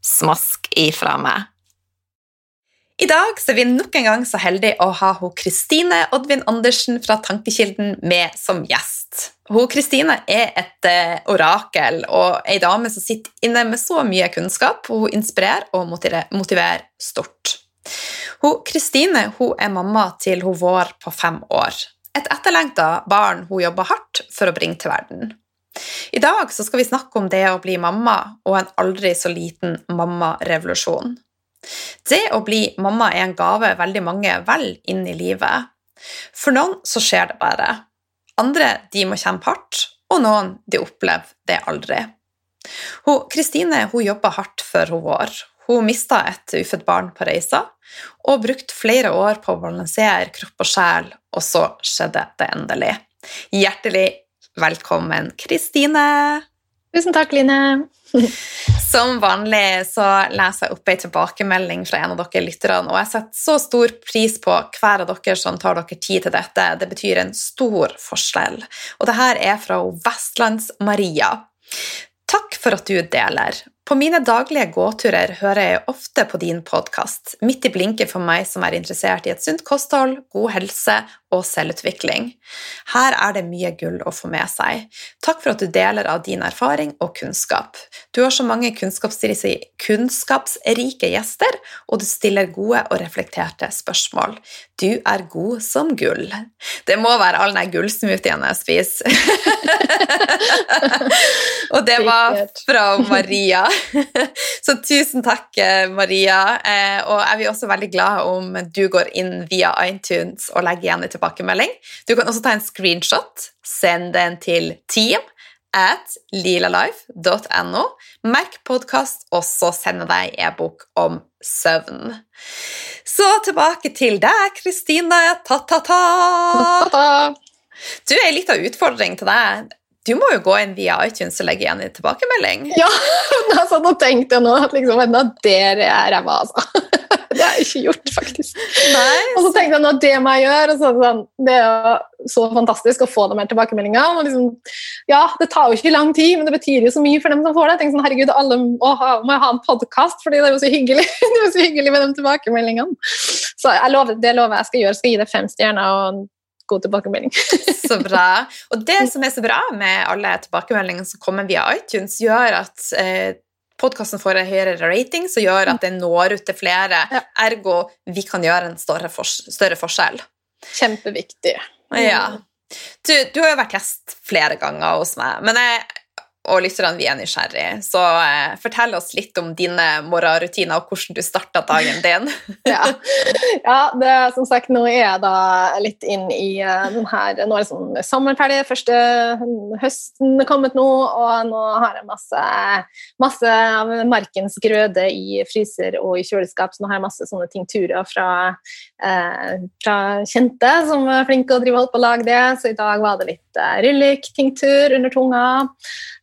Smask ifra meg. I dag er vi nok en gang så heldige å ha Kristine Oddvin Andersen fra Tankekilden med som gjest. Kristine er et uh, orakel og ei dame som sitter inne med så mye kunnskap. Hun inspirerer og motiverer, stort. Kristine er mamma til hun vår på fem år. Et etterlengta barn hun jobber hardt for å bringe til verden. I dag skal vi snakke om det å bli mamma og en aldri så liten mammarevolusjon. Det å bli mamma er en gave veldig mange vel inn i livet. For noen så skjer det bare. Andre de må kjempe hardt, og noen de opplever det aldri. Kristine jobba hardt før hun var. Hun mista et ufødt barn på reisa og brukte flere år på å balansere kropp og sjel, og så skjedde det endelig. Hjertelig Velkommen, Kristine. Tusen takk, Line. Som vanlig så leser jeg opp ei tilbakemelding fra en av dere lytterne, og jeg setter så stor pris på hver av dere som tar dere tid til dette. Det betyr en stor forskjell. Og det her er fra Vestlands-Maria. Takk for at du deler. På mine daglige gåturer hører jeg ofte på din podkast, midt i blinken for meg som er interessert i et sunt kosthold, god helse og selvutvikling. Her er det mye gull å få med seg. Takk for at du deler av din erfaring og kunnskap. Du har så mange kunnskapsrike gjester, og du stiller gode og reflekterte spørsmål. Du er god som gull. Det må være all den gullsmoothien jeg spiser. og det var fra Maria. så tusen takk, Maria. Eh, og jeg er også veldig glad om du går inn via iTunes og legger igjen en tilbakemelding. Du kan også ta en screenshot, send den til team at lilalife.no. Merk podkast, og så sender jeg deg e-bok om søvn. Så tilbake til deg, Kristine. Ta-ta-ta! Du, litt av utfordring til deg. Du må jo gå inn via iTunes og legge igjen en tilbakemelding. Ja, altså, nå tenkte jeg nå at liksom, der er ræva, altså. Det har jeg ikke gjort, faktisk. Nei, og så tenkte jeg nå det må jeg gjøre. Så sånn, det er jo så fantastisk å få de her tilbakemeldingene. Liksom, ja, det tar jo ikke lang tid, men det betyr jo så mye for dem som får det. Jeg tenker sånn, herregud, alle må ha, må ha en podkast, fordi det er jo så hyggelig det er jo så hyggelig med de tilbakemeldingene. Så jeg lover, det lover jeg skal gjøre. Jeg skal gi det fem stjerner. og god tilbakemelding. så bra. Og det som er så bra med alle tilbakemeldingene som kommer via iTunes, gjør at eh, podkasten får en høyere rating, som gjør at den når ut til flere. Ja. Ergo vi kan gjøre en større, for, større forskjell. Kjempeviktig. Ja. Du, du, har jo vært gjest flere ganger hos meg, men jeg og lytterne vi er nysgjerrig. Så eh, fortell oss litt om dine morgenrutiner og hvordan du starta dagen din. ja, ja det, som sagt, nå er jeg da litt inn i uh, den her Nå er liksom sommeren ferdig, første høsten er kommet nå, og nå har jeg masse, masse av markens grøde i fryser og i kjøleskap, så nå har jeg masse sånne tinkturer fra, uh, fra kjente som er flinke å drive og på å lage det. Så i dag var det litt eh, ryllik-tinktur under tunga.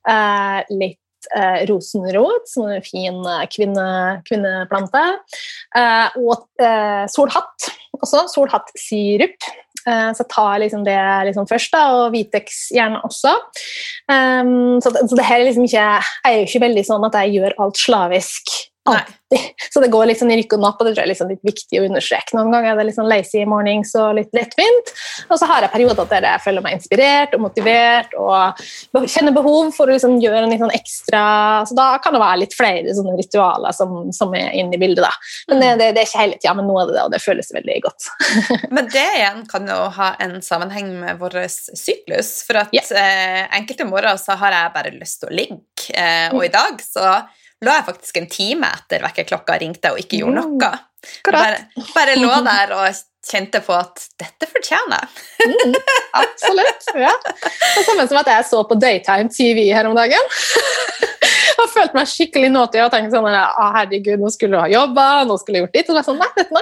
Eh, litt eh, rosenrot, som er en fin eh, kvinne, kvinneplante. Eh, og eh, solhatt også. Solhattsirup. Eh, så jeg tar liksom det liksom først, da, og Vitex gjerne også. Um, så, det, så det her er liksom ikke, jeg er jo ikke veldig sånn at jeg gjør alt slavisk Alltid. Så det går litt sånn i rykk og napp, og det tror jeg er liksom litt viktig å understreke. Noen ganger er det litt sånn lazy mornings og litt lettvint. Og så har jeg perioder der jeg føler meg inspirert og motivert og kjenner behov for å liksom gjøre en litt sånn ekstra Så da kan det være litt flere sånne ritualer som, som er inne i bildet. da. Men det, det, det er ikke hele tida, men nå er det det, og det føles veldig godt. men det igjen kan jo ha en sammenheng med vår syklus. For at yeah. eh, enkelte morgener så har jeg bare lyst til å ligge, eh, og i dag så lå jeg faktisk en time etter vekkerklokka ringte og ikke gjorde noe. Bare, bare, lå der og kjente på at dette fortjener jeg. mm, absolutt. ja. Det samme som at jeg så på Daytime TV her om dagen. og følte meg skikkelig nåtig og tenkte sånn ah, herregud, nå skulle du ha jobba, nå skulle du gjort ditt. Og sånn, nei, vet du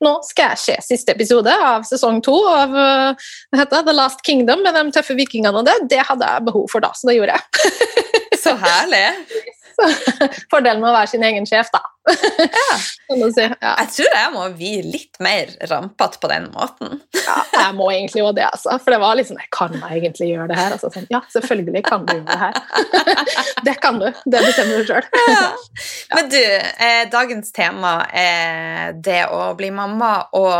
nå skal jeg se siste episode av sesong to av uh, The Last Kingdom med de tøffe vikingene og det. Det hadde jeg behov for da, så det gjorde jeg. så herlig. Fordelen med å være sin egen sjef, da. Ja. Si. Ja. Jeg tror jeg må bli litt mer rampete på den måten. ja, jeg må egentlig jo det, altså. For det var liksom Jeg Kan jeg egentlig gjøre det her? Altså, sånn, ja, selvfølgelig kan du gjøre det her. det kan du. Det bestemmer du sjøl. ja. Men du, eh, dagens tema er det å bli mamma og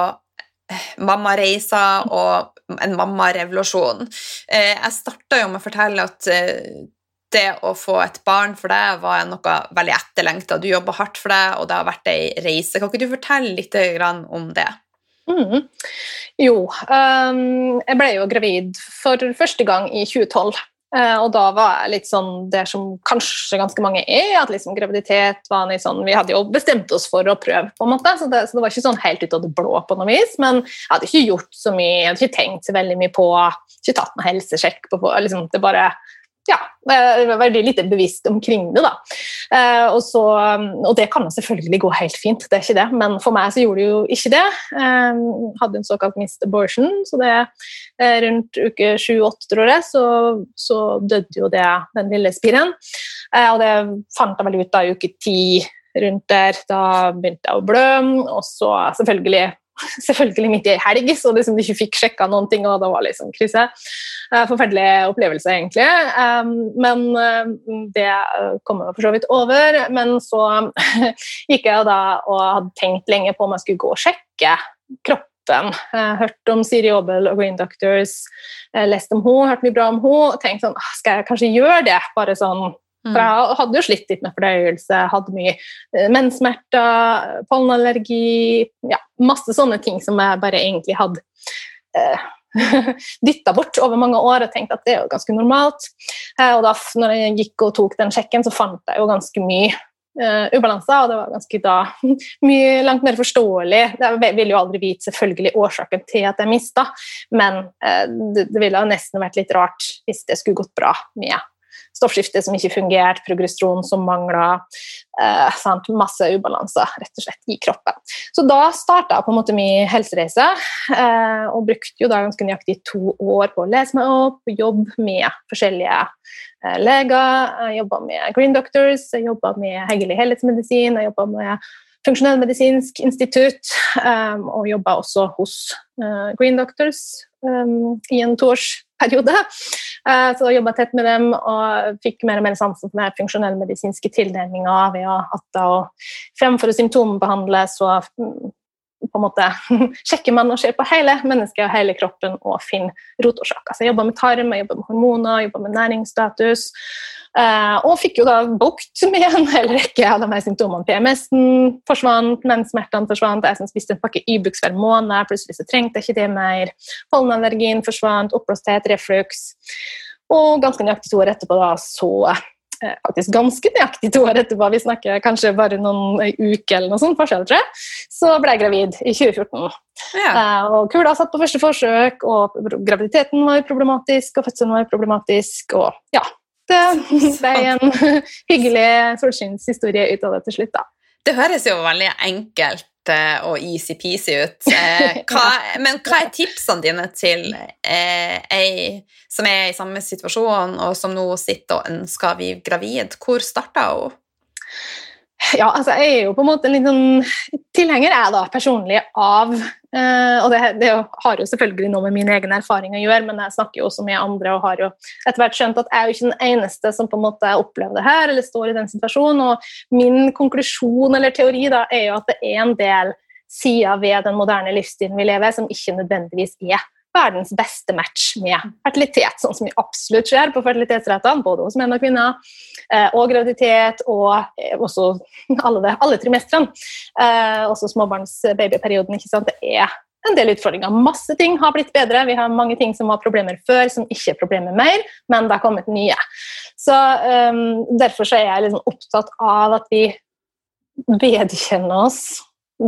eh, mammareiser og en mammarevolusjon. Eh, jeg starta jo med å fortelle at det å få et barn for deg var noe veldig etterlengta. Du jobba hardt for det, og det har vært ei reise. Kan ikke du fortelle litt om det? Mm. Jo, um, jeg ble jo gravid for første gang i 2012. Uh, eh, og da var jeg litt sånn det som kanskje ganske mange er, at liksom graviditet var noe sånn Vi hadde jo bestemt oss for å prøve, på en måte, så det, så det var ikke sånn helt ut av det blå på noe vis. Men jeg hadde ikke gjort så mye, jeg hadde ikke tenkt så veldig mye på Ikke tatt noen helsesjekk på liksom, Det bare ja, veldig lite bevisst omkring det. da. Eh, og, så, og, det kan jo selvfølgelig gå helt fint, det er ikke det, men for meg så gjorde det jo ikke det. Jeg hadde en såkalt mist abortion, så det er rundt uke 7-8, tror jeg, så, så, døde jo det, den lille spiren. Eh, og det fant jeg vel ut da i uke 10 rundt der. Da begynte jeg å blø, og så selvfølgelig selvfølgelig midt i ei helg, så liksom de ikke fikk sjekka noen ting, og det var liksom krise. Eh, forferdelig opplevelse, egentlig. Um, men eh, det kom jeg for så vidt over. Men så gikk jeg da og hadde tenkt lenge på om jeg skulle gå og sjekke kroppen. Hørt om Siri Aabel og Green Doctors, lest om henne, hørt mye bra om henne. Tenkt sånn, «Ah, skal jeg kanskje gjøre det? Bare sånn for jeg hadde jo slitt litt med fordøyelse, hadde mye eh, menssmerter, pollenallergi ja, Masse sånne ting som jeg bare egentlig hadde eh, dytta bort over mange år og tenkte at det er jo ganske normalt. Eh, og da når jeg gikk og tok den sjekken, så fant jeg jo ganske mye uh, ubalanser, og det var ganske da mye langt mer forståelig. Jeg ville jo aldri vite selvfølgelig årsaken til at jeg mista, men uh, det, det ville nesten vært litt rart hvis det skulle gått bra med stoffskifte som ikke fungerte, progesteron som mangla. Eh, masse ubalanser rett og slett i kroppen. Så da starta på en måte min helsereise, eh, og brukte jo da ganske nøyaktig to år på å lese meg opp, jobbe med forskjellige eh, leger. Jeg jobba med Green Doctors, jeg jobba med Heggelig helhetsmedisin, jeg jobba med Funksjonellmedisinsk institutt, um, og jobba også hos uh, Green Doctors um, i en toårsperiode. Uh, så jobba tett med dem og fikk mer og mer sansen for mer funksjonellmedisinske tilnærminger ved at da fremfor å symptombehandle, så på en måte sjekker man og ser på hele mennesket og hele kroppen og finner rotårsaker. Så jeg jobba med tarm, jeg jobba med hormoner, jobba med næringsstatus. Uh, og fikk jo da bukt med en hel rekke av de her symptomene. PMS-en forsvant, menssmertene forsvant, jeg som spiste en pakke Ibux hver måned, plutselig så trengte jeg ikke det mer. Pollenallergien forsvant, oppblåsthet, reflux. Og ganske nøyaktig to år etterpå da, så faktisk ganske nøyaktig to år etterpå, vi snakker kanskje bare noen uker eller noe sånt forskjell, tror jeg, så ble jeg gravid i 2014. Ja. Uh, og kula satt på første forsøk, og graviditeten var problematisk, og fødselen var problematisk, og ja, det ble en hyggelig solskinnshistorie ut av det til slutt. da. Det høres jo veldig enkelt eh, og easy-peasy ut. Eh, hva, men hva er tipsene dine til eh, ei som er i samme situasjon, og som nå sitter og ønsker å bli gravid? Hvor starta hun? Ja, altså jeg er jo på en måte litt sånn tilhenger jeg da personlig av eh, Og det, det, har jo selvfølgelig noe med min egen erfaring å gjøre, men jeg snakker jo også med andre og har jo etter hvert skjønt at jeg er jo ikke den eneste som på en måte opplever det her eller står i den situasjonen. Og min konklusjon eller teori da er jo at det er en del sider ved den moderne livsstilen vi lever som ikke nødvendigvis er verdens beste match med fertilitet, sånn som vi absolutt ser på fertilitetsrettene, både hos menn og kvinner, eh, og graviditet, og eh, også alle, alle trimestrene. Eh, også småbarns-babyperioden. ikke sant? Det er en del utfordringer. Masse ting har blitt bedre. Vi har mange ting som var problemer før, som ikke er problemer mer, men det har kommet nye. Så um, Derfor så er jeg liksom opptatt av at vi vedkjenner oss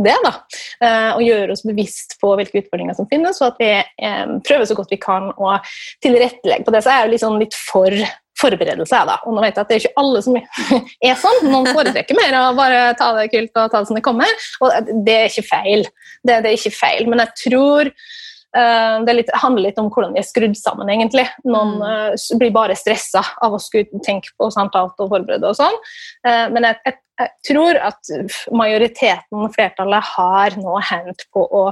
det, da. Eh, og gjøre oss bevisst på hvilke utfordringer som finnes, og at vi eh, prøver så godt vi kan å tilrettelegge på det. Så er jo liksom litt for forberedelse. Da. Og nå vet jeg at det er ikke alle som er sånn. Noen foretrekker mer å bare ta det kult og ta det som det kommer. Og det er ikke feil. Det, det er ikke feil. Men jeg tror det litt, handler litt om hvordan vi er skrudd sammen, egentlig. Noen mm. blir bare stressa av å skulle tenke på samtalt og forberede og sånn. Uh, men jeg, jeg, jeg tror at majoriteten, flertallet, har nå hendt på å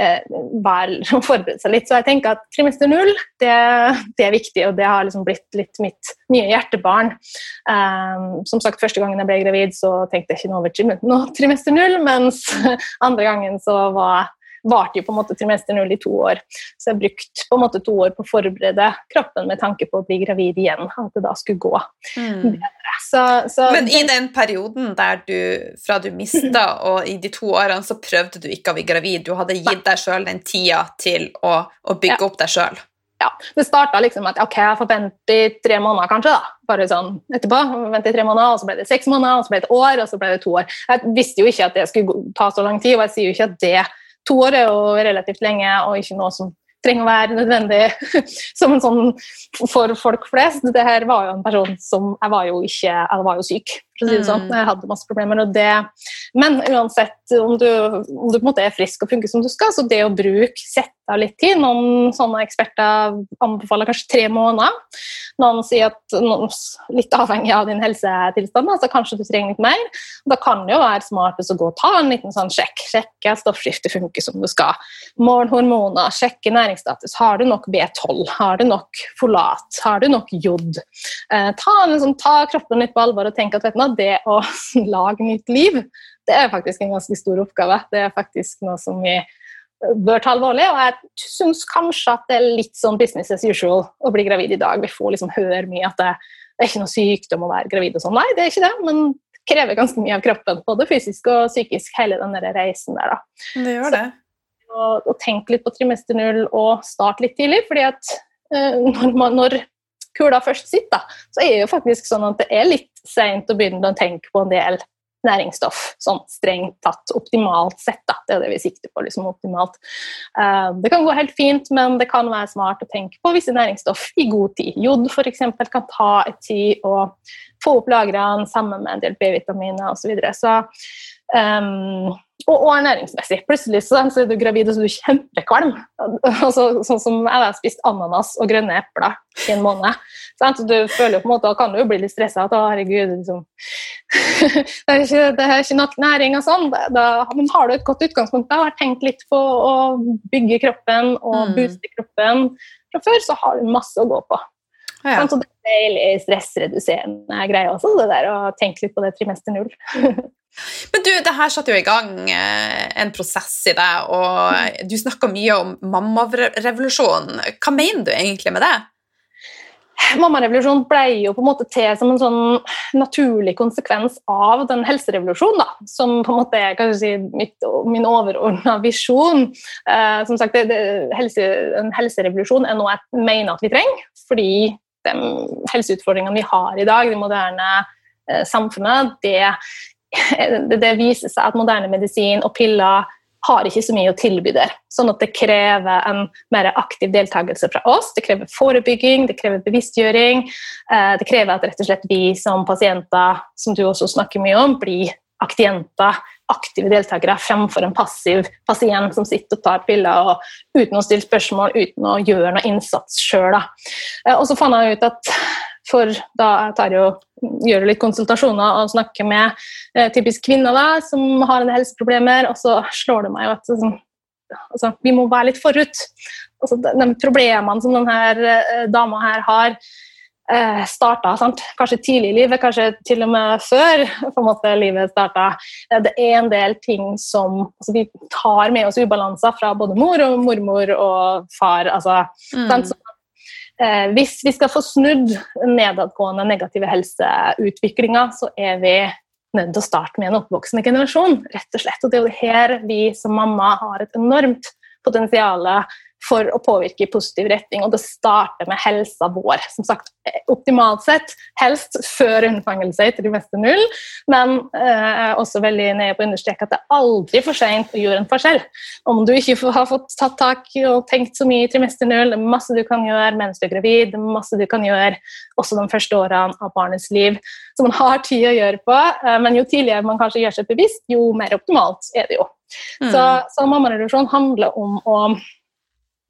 eh, forberede seg litt. Så jeg tenker at trimester null det, det, er viktig, og det har liksom blitt litt mitt nye hjertebarn. Um, som sagt, Første gangen jeg ble gravid, så tenkte jeg ikke noe over trimester null, mens andre gangen så var varte jo på en måte trimester null i to år. Så jeg brukte på en måte to år på å forberede kroppen med tanke på å bli gravid igjen. At det da skulle gå mm. Så, så, Men i den perioden der du fra du mista, og i de to årene, så prøvde du ikke å bli gravid? Du hadde gitt deg sjøl den tida til å, å bygge ja. opp deg sjøl? ja, det starta liksom med at ok, jeg får vente i tre måneder, kanskje. da, bare sånn etterpå, vente i tre måneder, og Så ble det seks måneder, og så ble det et år, og så ble det to år. Jeg visste jo ikke at det skulle ta så lang tid, og jeg sier jo ikke at det to år er jo relativt lenge og ikke noe som trenger å være nødvendig som en sånn for folk flest. Det her var jo en person som Jeg var jo ikke Jeg var jo syk, for å si det sånn. Mm. Jeg hadde masse problemer. og det Men uansett om du, om du på en måte er frisk og funker som du skal, så det å bruke sette av litt tid Noen sånne eksperter anbefaler kanskje tre måneder. Noen sier at noen, litt avhengig av din helsetilstand, så kanskje du trenger litt mer. Da kan det jo være smart å gå og ta en liten sånn sjekk. Sjekke at stoffskiftet funker som du skal. Mål hormoner, sjekke næringsstatus. Har du nok B12? Har du nok folat? Har du nok jod? Eh, ta, sånn, ta, kroppen litt på alvor og tenk at vet du, det å lage nytt liv, det er faktisk en ganske stor oppgave. Det er faktisk noe som vi bør ta alvorlig. Og jeg syns kanskje at det er litt sånn business as usual å bli gravid i dag. Vi får liksom høre mye at det, det er ikke noe sykdom å være gravid og sånn. Nei, det er ikke det, men det krever ganske mye av kroppen. Både fysisk og psykisk, hele den reisen der. da. Det gjør det. Så, og, og tenk litt på trimester null og start litt tidlig, fordi at uh, når, man, når kula først sitter, så er det jo faktisk sånn at det er litt seint å begynne å tenke på en del næringsstoff, sånn strengt tatt optimalt sett. Da. Det er det vi sikter på. liksom optimalt. Uh, det kan gå helt fint, men det kan være smart å tenke på visse næringsstoff i god tid. Jod f.eks. kan ta et tid å få opp lagrene sammen med en del B-vitaminer osv. Så, videre. så um, og, og ernæringsmessig. Plutselig så, så, er du gravid og så er du kjempekvalm. Altså, sånn som jeg har spist ananas og grønne epler i en måned. Sant? Du føler på en måte, kan du jo bli litt stressa. At herregud, liksom. det, er ikke, det er ikke nok næring og sånn. Da, men har du et godt utgangspunkt, da, har tenkt litt på å bygge kroppen og mm. booste kroppen fra før, så har du masse å gå på. Ja. Så det er veldig stressreduserende greie også, det der å tenke litt på det trimester null. Men du, det her satte jo i gang eh, en prosess i deg, og du snakka mye om mammarevolusjonen. Hva mener du egentlig med det? Mammarevolusjonen ble jo på en måte til som en sånn naturlig konsekvens av den helserevolusjonen, da, som på en måte er si, mitt, min overordna visjon. Eh, som sagt, det, det, helse, En helserevolusjon er noe jeg mener at vi trenger, fordi de helseutfordringene vi har i dag, det moderne eh, samfunnet, det det viser seg at moderne medisin og piller har ikke så mye å tilby der. Sånn at det krever en mer aktiv deltakelse fra oss. Det krever forebygging, det krever bevisstgjøring. Eh, det krever at rett og slett vi som pasienter, som du også snakker mye om, blir aktienter, aktive deltakere, fremfor en passiv pasient som sitter og tar piller og, uten å stille spørsmål, uten å gjøre noe innsats sjøl. Eh, og så fant jeg ut at For da jeg jo gjør litt konsultasjoner og snakker med eh, typisk kvinner da, som har en helseproblemer, og så slår det meg at sånn, altså, vi må være litt forut. Altså, de problemene som denne eh, dama her har, eh, starta kanskje tidlig i livet, kanskje til og med før måte, livet starta. Eh, det er en del ting som altså, Vi tar med oss ubalanser fra både mor og mormor og far. Altså, mm. så, eh, hvis vi skal få snudd nedadgående negative helseutviklinger, så er vi nødt til å starte med en oppvoksende generasjon. rett og slett. Og det er jo her vi som mamma har et enormt potensial for å påvirke i positiv retning. Og det starter med helsa vår. Som sagt, optimalt sett helst før unnfangelse etter de meste null, men eh, også veldig nede på å understreke at det er aldri for seint å gjøre en forskjell. Om du ikke har fått tatt tak og tenkt så mye i trimester null, det er masse du kan gjøre mens du er gravid, det er masse du kan gjøre også de første årene av barnets liv. Så man har tid å gjøre på, eh, men jo tidligere man kanskje gjør seg bevisst, jo mer optimalt er det jo. Mm. Så, så mammareduksjon handler om å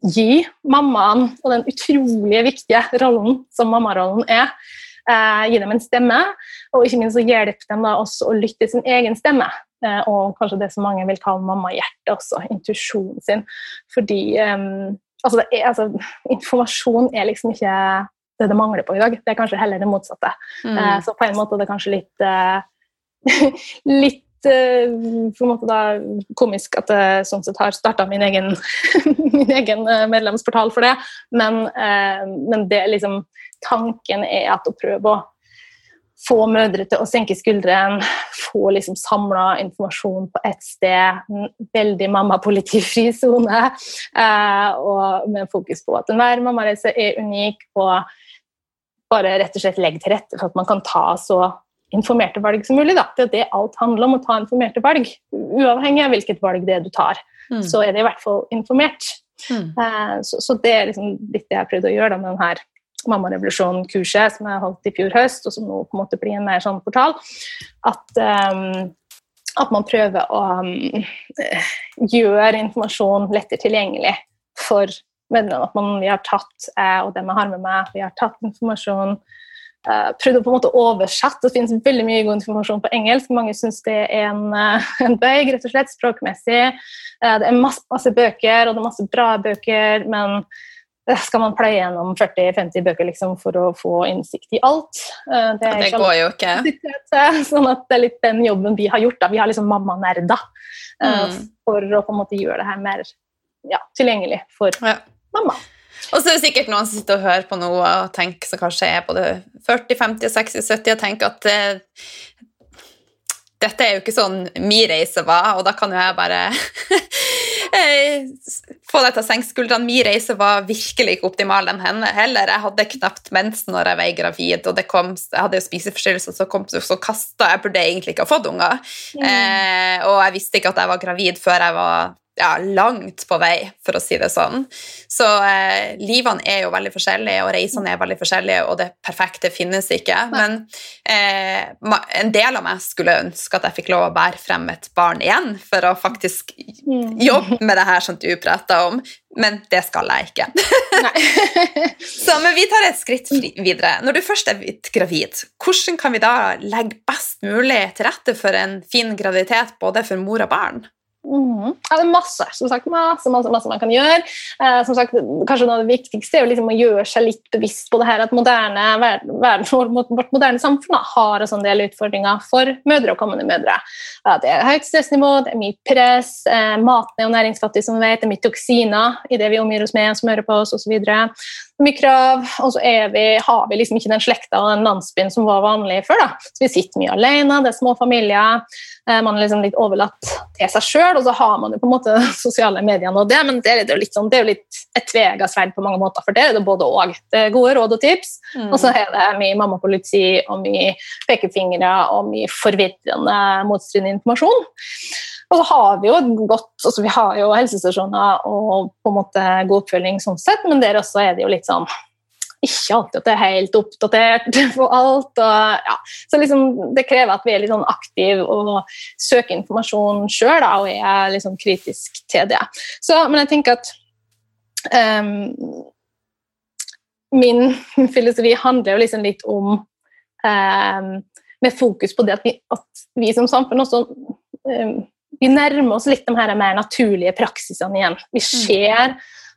gi mammaen og den utrolig viktige rollen som mammarollen er, eh, gi dem en stemme, og ikke minst hjelpe dem da også å lytte til sin egen stemme. Eh, og kanskje det som mange vil kalle mammahjertet også, intuisjonen sin. Fordi eh, altså er, altså, informasjon er liksom ikke det det mangler på i dag. Det er kanskje heller det motsatte. Mm. Eh, så på en måte er det kanskje litt eh, litt på en måte da komisk at jeg sånn sett har starta min min egen eh, medlemsportal for det, men, eh, men det liksom Tanken er at å prøve å få mødre til å senke skuldrene, få liksom samla informasjon på ett sted. Veldig mamma-politifri sone. og med fokus på at enhver mammareise er unik, og bare rett og slett legge til rette for at man kan ta så informerte valg som mulig. Da. Det er det alt handler om, å ta informerte valg. Uavhengig av hvilket valg det er du tar, mm. så er det i hvert fall informert. Mm. Uh, så, så, det er liksom litt det jeg prøvde å gjøre da, med denne Mammarevolusjon-kurset som jeg holdt i fjor høst, og som nå på en måte blir en mer sånn portal. At, um, at man prøver å um, gjøre informasjon lettere tilgjengelig for medlemmene. At man, vi har tatt, jeg og dem jeg har med meg, vi har tatt informasjon Uh, prøvd å på en måte oversette. Det finnes veldig mye god informasjon på engelsk. Mange syns det er en, uh, en bøyg, rett og slett, språkmessig. Uh, det er masse, masse, bøker, og det er masse bra bøker, men skal man pleie gjennom 40-50 bøker liksom, for å få innsikt i alt? det, det går jo ikke. Sånn at det er litt den jobben vi har gjort. Da. Vi har liksom mammanerder mm. for å på en måte gjøre det her mer ja, tilgjengelig for ja. mamma. Og så er det sikkert noen som sitter og hører på noe og tenker som kanskje er både 40, 50, 60, 70 og tenker at eh, dette er jo ikke sånn min reise var, og da kan jo jeg bare eh, få deg til å senke skuldrene. Min reise var virkelig ikke optimal, den henne heller. Jeg hadde knapt mensen når jeg var gravid, og det kom, jeg hadde jo spiseforstyrrelser, så, kom, så kasta Jeg burde egentlig ikke ha fått unger. Mm. Eh, og jeg visste ikke at jeg var gravid før jeg var ja, langt på vei, for å si det sånn. Så eh, livene er jo veldig forskjellige, og reisene er veldig forskjellige, og det perfekte finnes ikke. Men eh, en del av meg skulle ønske at jeg fikk lov å bære frem et barn igjen, for å faktisk mm. jobbe med det her som du prata om. Men det skal jeg ikke. så, men vi tar et skritt videre. Når du først er gravid, hvordan kan vi da legge best mulig til rette for en fin graviditet både for mor og barn? Mm. Ja, det er masse som sagt, masse, masse, masse man kan gjøre. Eh, som sagt, kanskje Noe av det viktigste er liksom å gjøre seg litt bevisst på det her at moderne, verden, vårt moderne samfunn har en sånn del utfordringer for mødre og kommende mødre. Ja, det er høyt stressnivå, det er mye press, eh, maten er jo næringsfattig, som vi vet, det er mye toksiner i det vi omgir oss med, smører på oss osv. Mye krav, og så vi, har vi liksom ikke den slekta og den landsbyen som var vanlig før. da. Så Vi sitter mye alene, det er små familier. Eh, man er liksom litt overlatt til seg sjøl, og så har man jo på en måte sosiale medier og det, men det er jo litt, sånn, det er jo litt et tvega sverd på mange måter, for det er det både og. Det er gode råd og tips, mm. og så er det mye mammapoliti og mye pekefingre og mye forvirrende, motstridende informasjon. Og så har vi jo godt, altså vi har jo helsestasjoner og på en måte god oppfølging sånn sett, men der også er det jo litt sånn ikke alltid at det er helt oppdatert på alt. Og, ja. Så liksom, det krever at vi er litt sånn aktive og søker informasjon sjøl, og er liksom kritisk til det. Så, men jeg tenker at um, min filosofi handler jo liksom litt om um, Med fokus på det at vi, at vi som samfunn også um, vi nærmer oss litt de her mer naturlige praksisene igjen. Vi mm. ser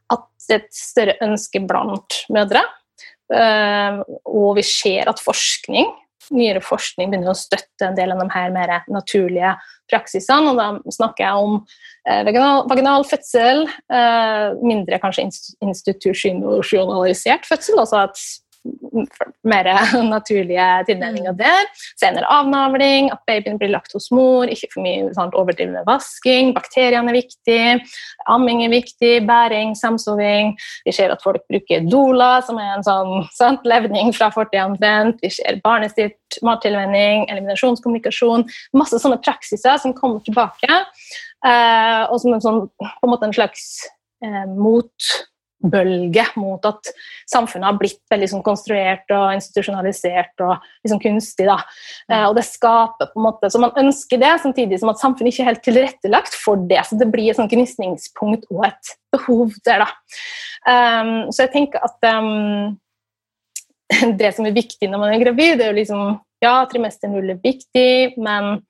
at det er et større ønske blant mødre. Eh, og vi ser at forskning nyere forskning begynner å støtte en del av de her mer naturlige praksisene. og Da snakker jeg om eh, vaginal, fødsel, eh, mindre kanskje institusjonalisert fødsel, altså at mer naturlige tilnærminger mm. der. Senere avnavling, at babyen blir lagt hos mor, ikke for mye sånn, overdrivende vasking. Bakteriene er viktig, amming er viktig, bæring, samsoving. Vi ser at folk bruker doula, som er en sånn sant, levning fra fortida omtrent. Vi ser barnestyrt mattilvenning, eliminasjonskommunikasjon. Masse sånne praksiser som kommer tilbake, eh, og som en, sånn, på en, en slags eh, mot bølge mot at samfunnet har blitt veldig sånn konstruert og institusjonalisert og liksom kunstig. Da. Eh, og det skaper på en måte, Så man ønsker det, samtidig som at samfunnet ikke er helt tilrettelagt for det. Så det blir et sånn gnisningspunkt og et behov der. da. Um, så jeg tenker at um, det som er viktig når man er gravid, det er jo liksom Ja, trimester null er viktig, men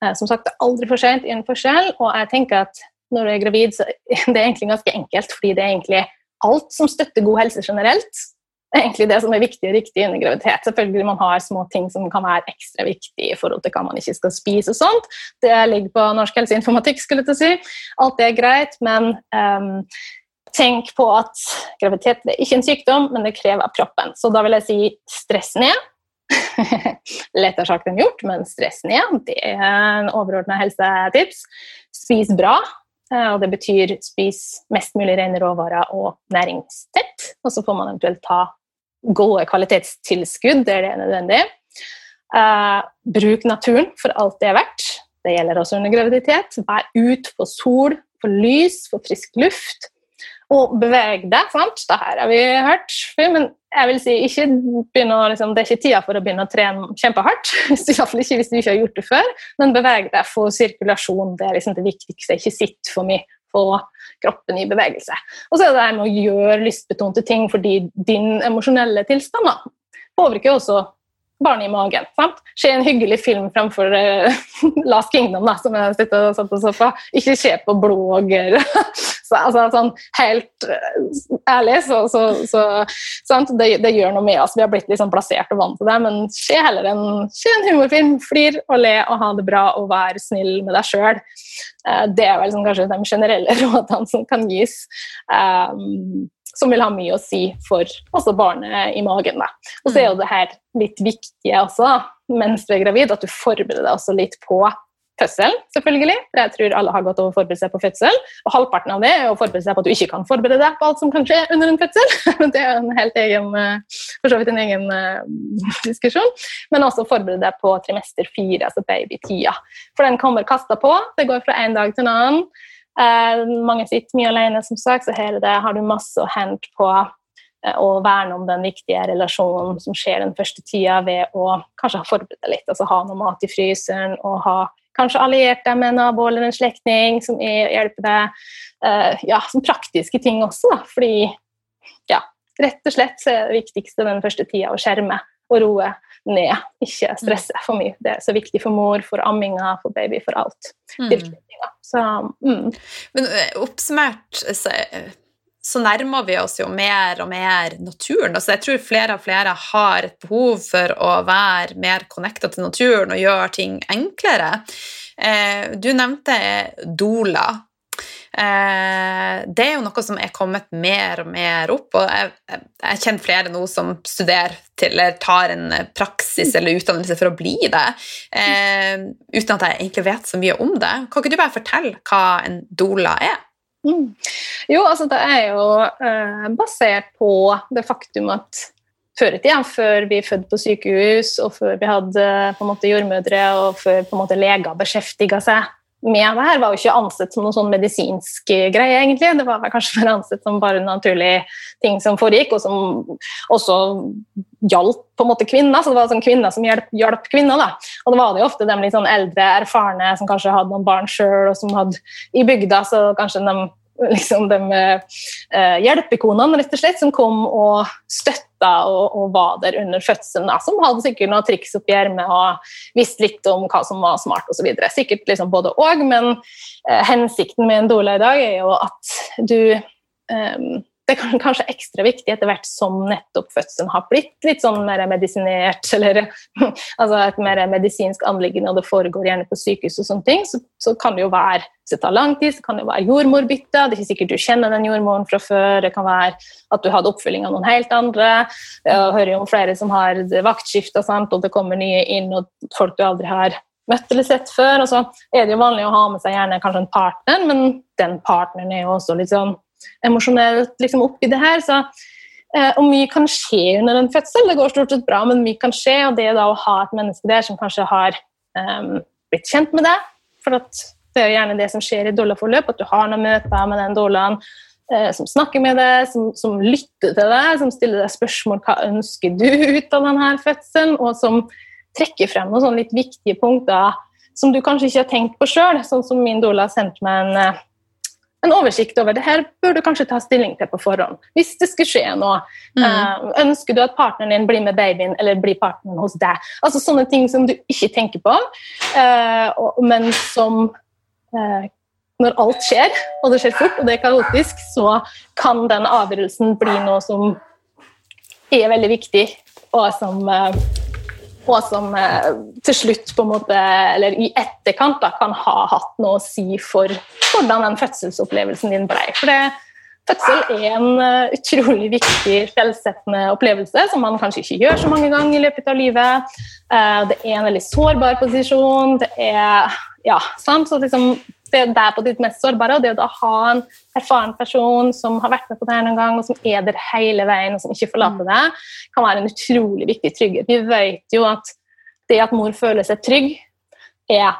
uh, som sagt, det er aldri for sent i en forskjell. Og jeg tenker at når du er gravid, så det er egentlig ganske enkelt, fordi det er egentlig alt som støtter god helse generelt. Det er egentlig det som er viktig og riktig under graviditet. Selvfølgelig man har små ting som kan være ekstra viktig i forhold til hva man ikke skal spise. og sånt. Det ligger på norsk helseinformatikk. skulle jeg si. Alt det er greit, men um, tenk på at graviditet er ikke en sykdom, men det krever av kroppen. Så da vil jeg si stress ned. Lettere sagt enn gjort, men stress ned. Det er en overordna helsetips. Spis bra. Eh, og det betyr spis mest mulig rene råvarer og næringstett. Og så får man eventuelt ta gode kvalitetstilskudd der det er nødvendig. Uh, bruk naturen for alt det er verdt. Det gjelder også under graviditet. Vær ut på sol, på lys, på frisk luft. Og beveg deg. sant? Det her har vi hørt men jeg vil si ikke å, liksom, det er ikke tida for å begynne å trene kjempehardt. Iallfall ikke hvis du ikke har gjort det før. Men beveg deg, få sirkulasjon. Det er liksom det viktigste. Ikke sitt for mye. Få kroppen i bevegelse. Og så er det det med å gjøre lystbetonte ting fordi din emosjonelle tilstand da, påvirker også barn i magen. sant? Se en hyggelig film fremfor uh, Last Kingdom, da, som jeg sitter og satt på sofa. Ikke se på blogger. så, altså, sånn, helt uh, ærlig, så, så, så det, det, gjør noe med oss. Vi har blitt liksom plassert og vant til det, men se heller en, se en humorfilm. Flir og le og ha det bra og være snill med deg sjøl. Uh, eh, det er vel liksom, kanskje de generelle rådene som kan gis. Um, som vil ha mye å si for også barnet i magen. Da. Og så er jo mm. det her litt viktige også, mens du er gravid, at du forbereder deg også litt på fødsel, selvfølgelig. For jeg tror alle har gått over å forberede seg på fødsel. Og halvparten av det er å forberede seg på at du ikke kan forberede deg på alt som kan skje under en fødsel. det er en helt egen, eh, for så vidt en egen uh, diskusjon. Men også forberede deg på trimester fire, altså babytida. For den kommer kasta på. Det går fra en dag til en annen. Eh, mange sitter mye alene, som sagt, så her det, har du masse å hente på eh, å verne om den viktige relasjonen som skjer den første tida, ved å kanskje ha forberedt deg litt. altså Ha noe mat i fryseren og ha kanskje alliert deg med en nabo eller en slektning som hjelper deg. Eh, ja, som praktiske ting også, da. Fordi ja, rett og slett så er det viktigste den første tida å skjerme og roe ned. Ikke stresse for mye. Det er så viktig for mor, for amminga, for baby, for alt. Mm. Så, mm. Men eh, oppsummert så, så, nærmer vi oss jo mer og mer naturen. Altså, jeg tror flere og flere har et behov for å være mer connecta til naturen og gjøre ting enklere. Eh, du nevnte Dola. Eh, det er jo noe som er kommet mer og mer opp. og Jeg, jeg kjenner flere nå som studerer til, eller tar en praksis eller utdannelse for å bli det, eh, uten at jeg egentlig vet så mye om det. Kan ikke du bare fortelle hva en doula er? Mm. Jo, altså det er jo eh, basert på det faktum at før i tida, før vi fødte på sykehus, og før vi hadde på en måte jordmødre, og før på en måte leger beskjeftiga seg med det her var jo ikke ansett som noen sånn medisinsk greie, egentlig. Det var kanskje bare ansett som bare naturlige ting som foregikk, og som også hjalp på en måte kvinner. Så det var sånn kvinner som hjalp kvinner. da. Og det var det jo ofte de litt sånn eldre, erfarne som kanskje hadde noen barn sjøl, og som hadde i bygda, så kanskje de liksom de eh, hjelpekonene rett og slett, som kom og støtta og, og var der under fødselen. Da, som hadde sikkert noen triks oppi ermet og visste litt om hva som var smart osv. Sikkert liksom både og, men eh, hensikten med en doula i dag er jo at du um, det er kanskje ekstra viktig etter hvert som nettopp fødselen har blitt litt sånn mer medisinert, eller altså et mer medisinsk anliggende, og det foregår gjerne på sykehus og sånne ting, så, så kan det jo være hvis det tar lang tid, så kan det være jordmorbytte. Det er ikke sikkert du kjenner den jordmoren fra før. Det kan være at du hadde oppfølging av noen helt andre. Jeg hører jo om flere som har vaktskifter, og det kommer nye inn, og folk du aldri har møtt eller sett før. Og så er det jo vanlig å ha med seg gjerne kanskje en partner, men den partneren er jo også litt sånn emosjonelt liksom, oppi det her. Så, eh, og mye kan skje under en fødsel. Det går stort sett bra, men mye kan skje. Og det da å ha et menneske der som kanskje har um, blitt kjent med deg For det er gjerne det som skjer i doula-forløp, at du har noen møter med den doulaen eh, som snakker med deg, som, som, lytter til deg, som stiller deg spørsmål hva ønsker du ut av denne fødselen, og som trekker frem noen sånne litt viktige punkter som du kanskje ikke har tenkt på sjøl. Sånn som min doula sendte meg en eh, en oversikt over det her bør du kanskje ta stilling til på forhånd. Hvis det skulle skje noe. Mm. Uh, ønsker du at partneren din blir med babyen, eller blir partneren hos deg? Altså Sånne ting som du ikke tenker på, uh, og, men som uh, Når alt skjer, og det skjer fort, og det er kaotisk, så kan den avgjørelsen bli noe som er veldig viktig, og som og som eh, til slutt, på en måte, eller i etterkant, da, kan ha hatt noe å si for hvordan den fødselsopplevelsen din ble. For det, fødsel er en uh, utrolig viktig selvsettende opplevelse som man kanskje ikke gjør så mange ganger i løpet av livet. Uh, det er en veldig sårbar posisjon. Det er ja, sant? Så liksom, det er der på ditt mest sårbare, og det å ha en erfaren person som har vært med på det her noen gang, og som er der hele veien, og som ikke forlater mm. deg, kan være en utrolig viktig trygghet. Vi vet jo at det at mor føler seg trygg, er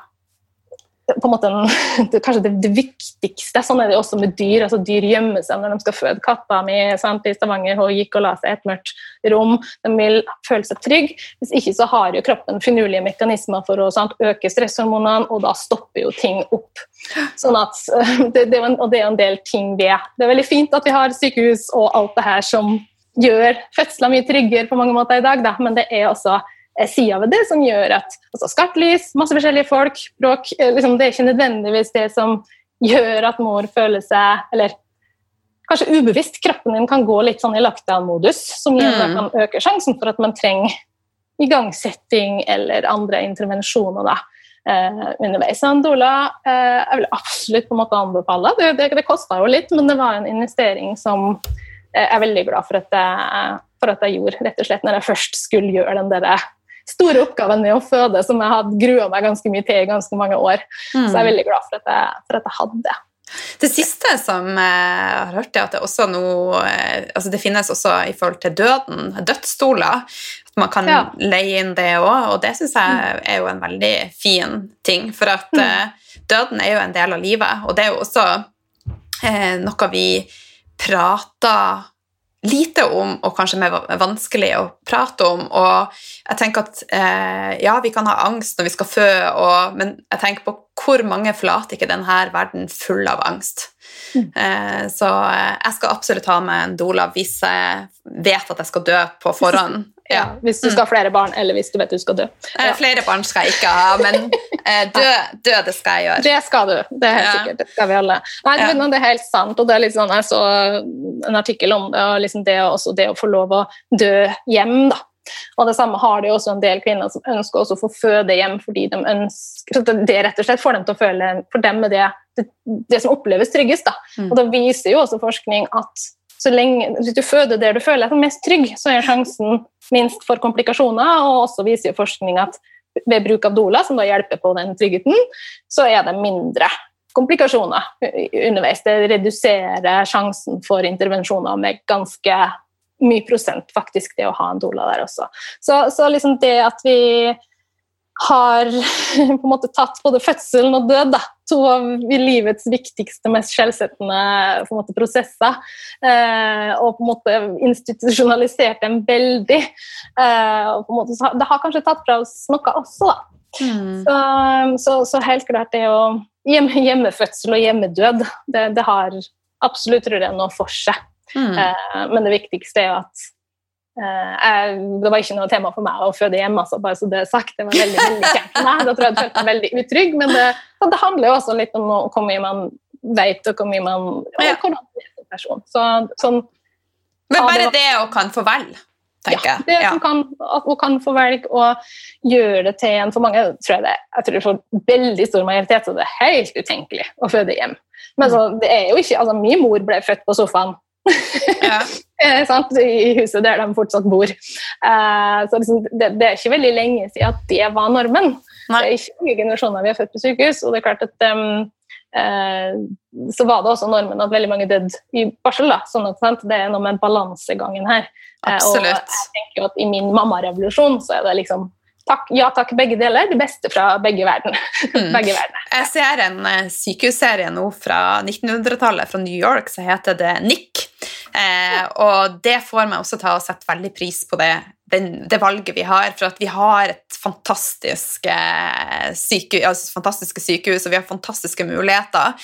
på en måte det, kanskje det, det, viktigste. Sånn er det også med dyr. altså Dyr gjemmer seg når de skal føde. Katta mi sant, i Stavanger hun gikk og la seg i et mørkt rom. De vil føle seg trygge. Hvis ikke så har jo kroppen finurlige mekanismer for å sant, øke stresshormonene, og da stopper jo ting opp. Sånn at, det, det, og det er en del ting ved. Det er veldig fint at vi har sykehus og alt det her som gjør fødsler mye tryggere på mange måter i dag, da, men det er også sider ved det som gjør at altså Skarpt lys, masse forskjellige folk, bråk eh, liksom, Det er ikke nødvendigvis det som gjør at mor føler seg Eller kanskje ubevisst, kroppen din kan gå litt sånn i lockdown-modus, som gjør at kan øke sjansen for at man trenger igangsetting eller andre intervensjoner. da eh, underveis. Andola eh, jeg vil absolutt på en måte anbefale. Det, det, det kosta jo litt, men det var en investering som eh, jeg er veldig glad for at, jeg, for at jeg gjorde, rett og slett når jeg først skulle gjøre den der store oppgaven med å føde som jeg hadde grua meg ganske mye til i ganske mange år. Mm. Så jeg er veldig glad for at jeg, for at jeg hadde det. Det siste som jeg har hørt, er at det, også noe, eh, altså det finnes også i forhold til døden, dødsstoler. At man kan ja. leie inn det òg, og det syns jeg mm. er jo en veldig fin ting. For at mm. uh, døden er jo en del av livet, og det er jo også eh, noe vi prater lite om, og kanskje mer vanskelig å prate om. Og jeg tenker at eh, ja, vi kan ha angst når vi skal fø, og, men jeg tenker på hvor mange forlater ikke denne verden full av angst. Mm. Eh, så eh, jeg skal absolutt ha med en doula hvis jeg vet at jeg skal dø på forhånd. Ja. Hvis du skal ha flere barn, eller hvis du vet du skal dø. Eh, ja. Flere barn skal jeg ikke ha, men dø, dø, det skal jeg gjøre. Det skal du. Det er helt ja. sikkert. Det skal vi alle. Nei, det er helt sant. og det er litt sånn, Jeg så en artikkel om det, og liksom det, også det å få lov å dø hjem. da. Og Det samme har det jo også en del kvinner som ønsker også å få føde hjem fordi de ønsker det rett og slett får dem til å føle for dem er det, det, det som oppleves tryggest. da. Mm. Og Da viser jo også forskning at så lenge, hvis du føder der du føler deg mest trygg, så er sjansen minst for komplikasjoner. Og også viser forskning at ved bruk av Dola, som da hjelper på den tryggheten, så er det mindre komplikasjoner underveis. Det reduserer sjansen for intervensjoner med ganske mye prosent, faktisk, det å ha en Dola der også. Så, så liksom det at vi har på en måte tatt både fødselen og død, da, to av livets viktigste, mest skjellsettende prosesser, eh, og på en måte institusjonalisert dem veldig. Eh, måte, det har kanskje tatt fra oss noe også, da. Mm. Så, så, så, helt klart det å hjemme, Hjemmefødsel og hjemmedød, det, det har absolutt tror er noe for seg. Mm. Eh, men det viktigste er jo at jeg, Det var ikke noe tema for meg å føde hjemme, altså, bare så det er sagt. Det var veldig, veldig kjent for meg. Da tror jeg jeg følte meg veldig utrygg. Men det, det handler jo også litt om hvor mye man vet, og hvor mye man Ja. hvordan man er som person. Så, sånn, Men bare det å kan få velge, tenker ja, jeg. det Ja. kan, at hun kan få velge å gjøre det til en For mange tror jeg det jeg tror for veldig stor majoritet så det er helt utenkelig å føde hjem. Men så, det er jo ikke, altså Min mor ble født på sofaen Ja. eh, i huset der de fortsatt bor. Eh, så liksom, det, det er ikke veldig lenge siden at det var normen. Nei. Det er ikke mange generasjoner vi har født på sykehus. og det er klart at um, Så var det også normen at veldig mange døde i barsel. da, sånn at sant? Det er noe med balansegangen her. Eh, og jeg tenker jo at I min mammarevolusjon så er det liksom takk, ja takk, begge deler. Det beste fra begge verden. Mm. begge verden. Jeg ser en eh, sykehusserie nå fra 1900-tallet fra New York som heter The Nick. Eh, og det får meg også til å sette veldig pris på det, den, det valget vi har. For at vi har et fantastisk eh, syke, altså fantastiske sykehus, og vi har fantastiske muligheter.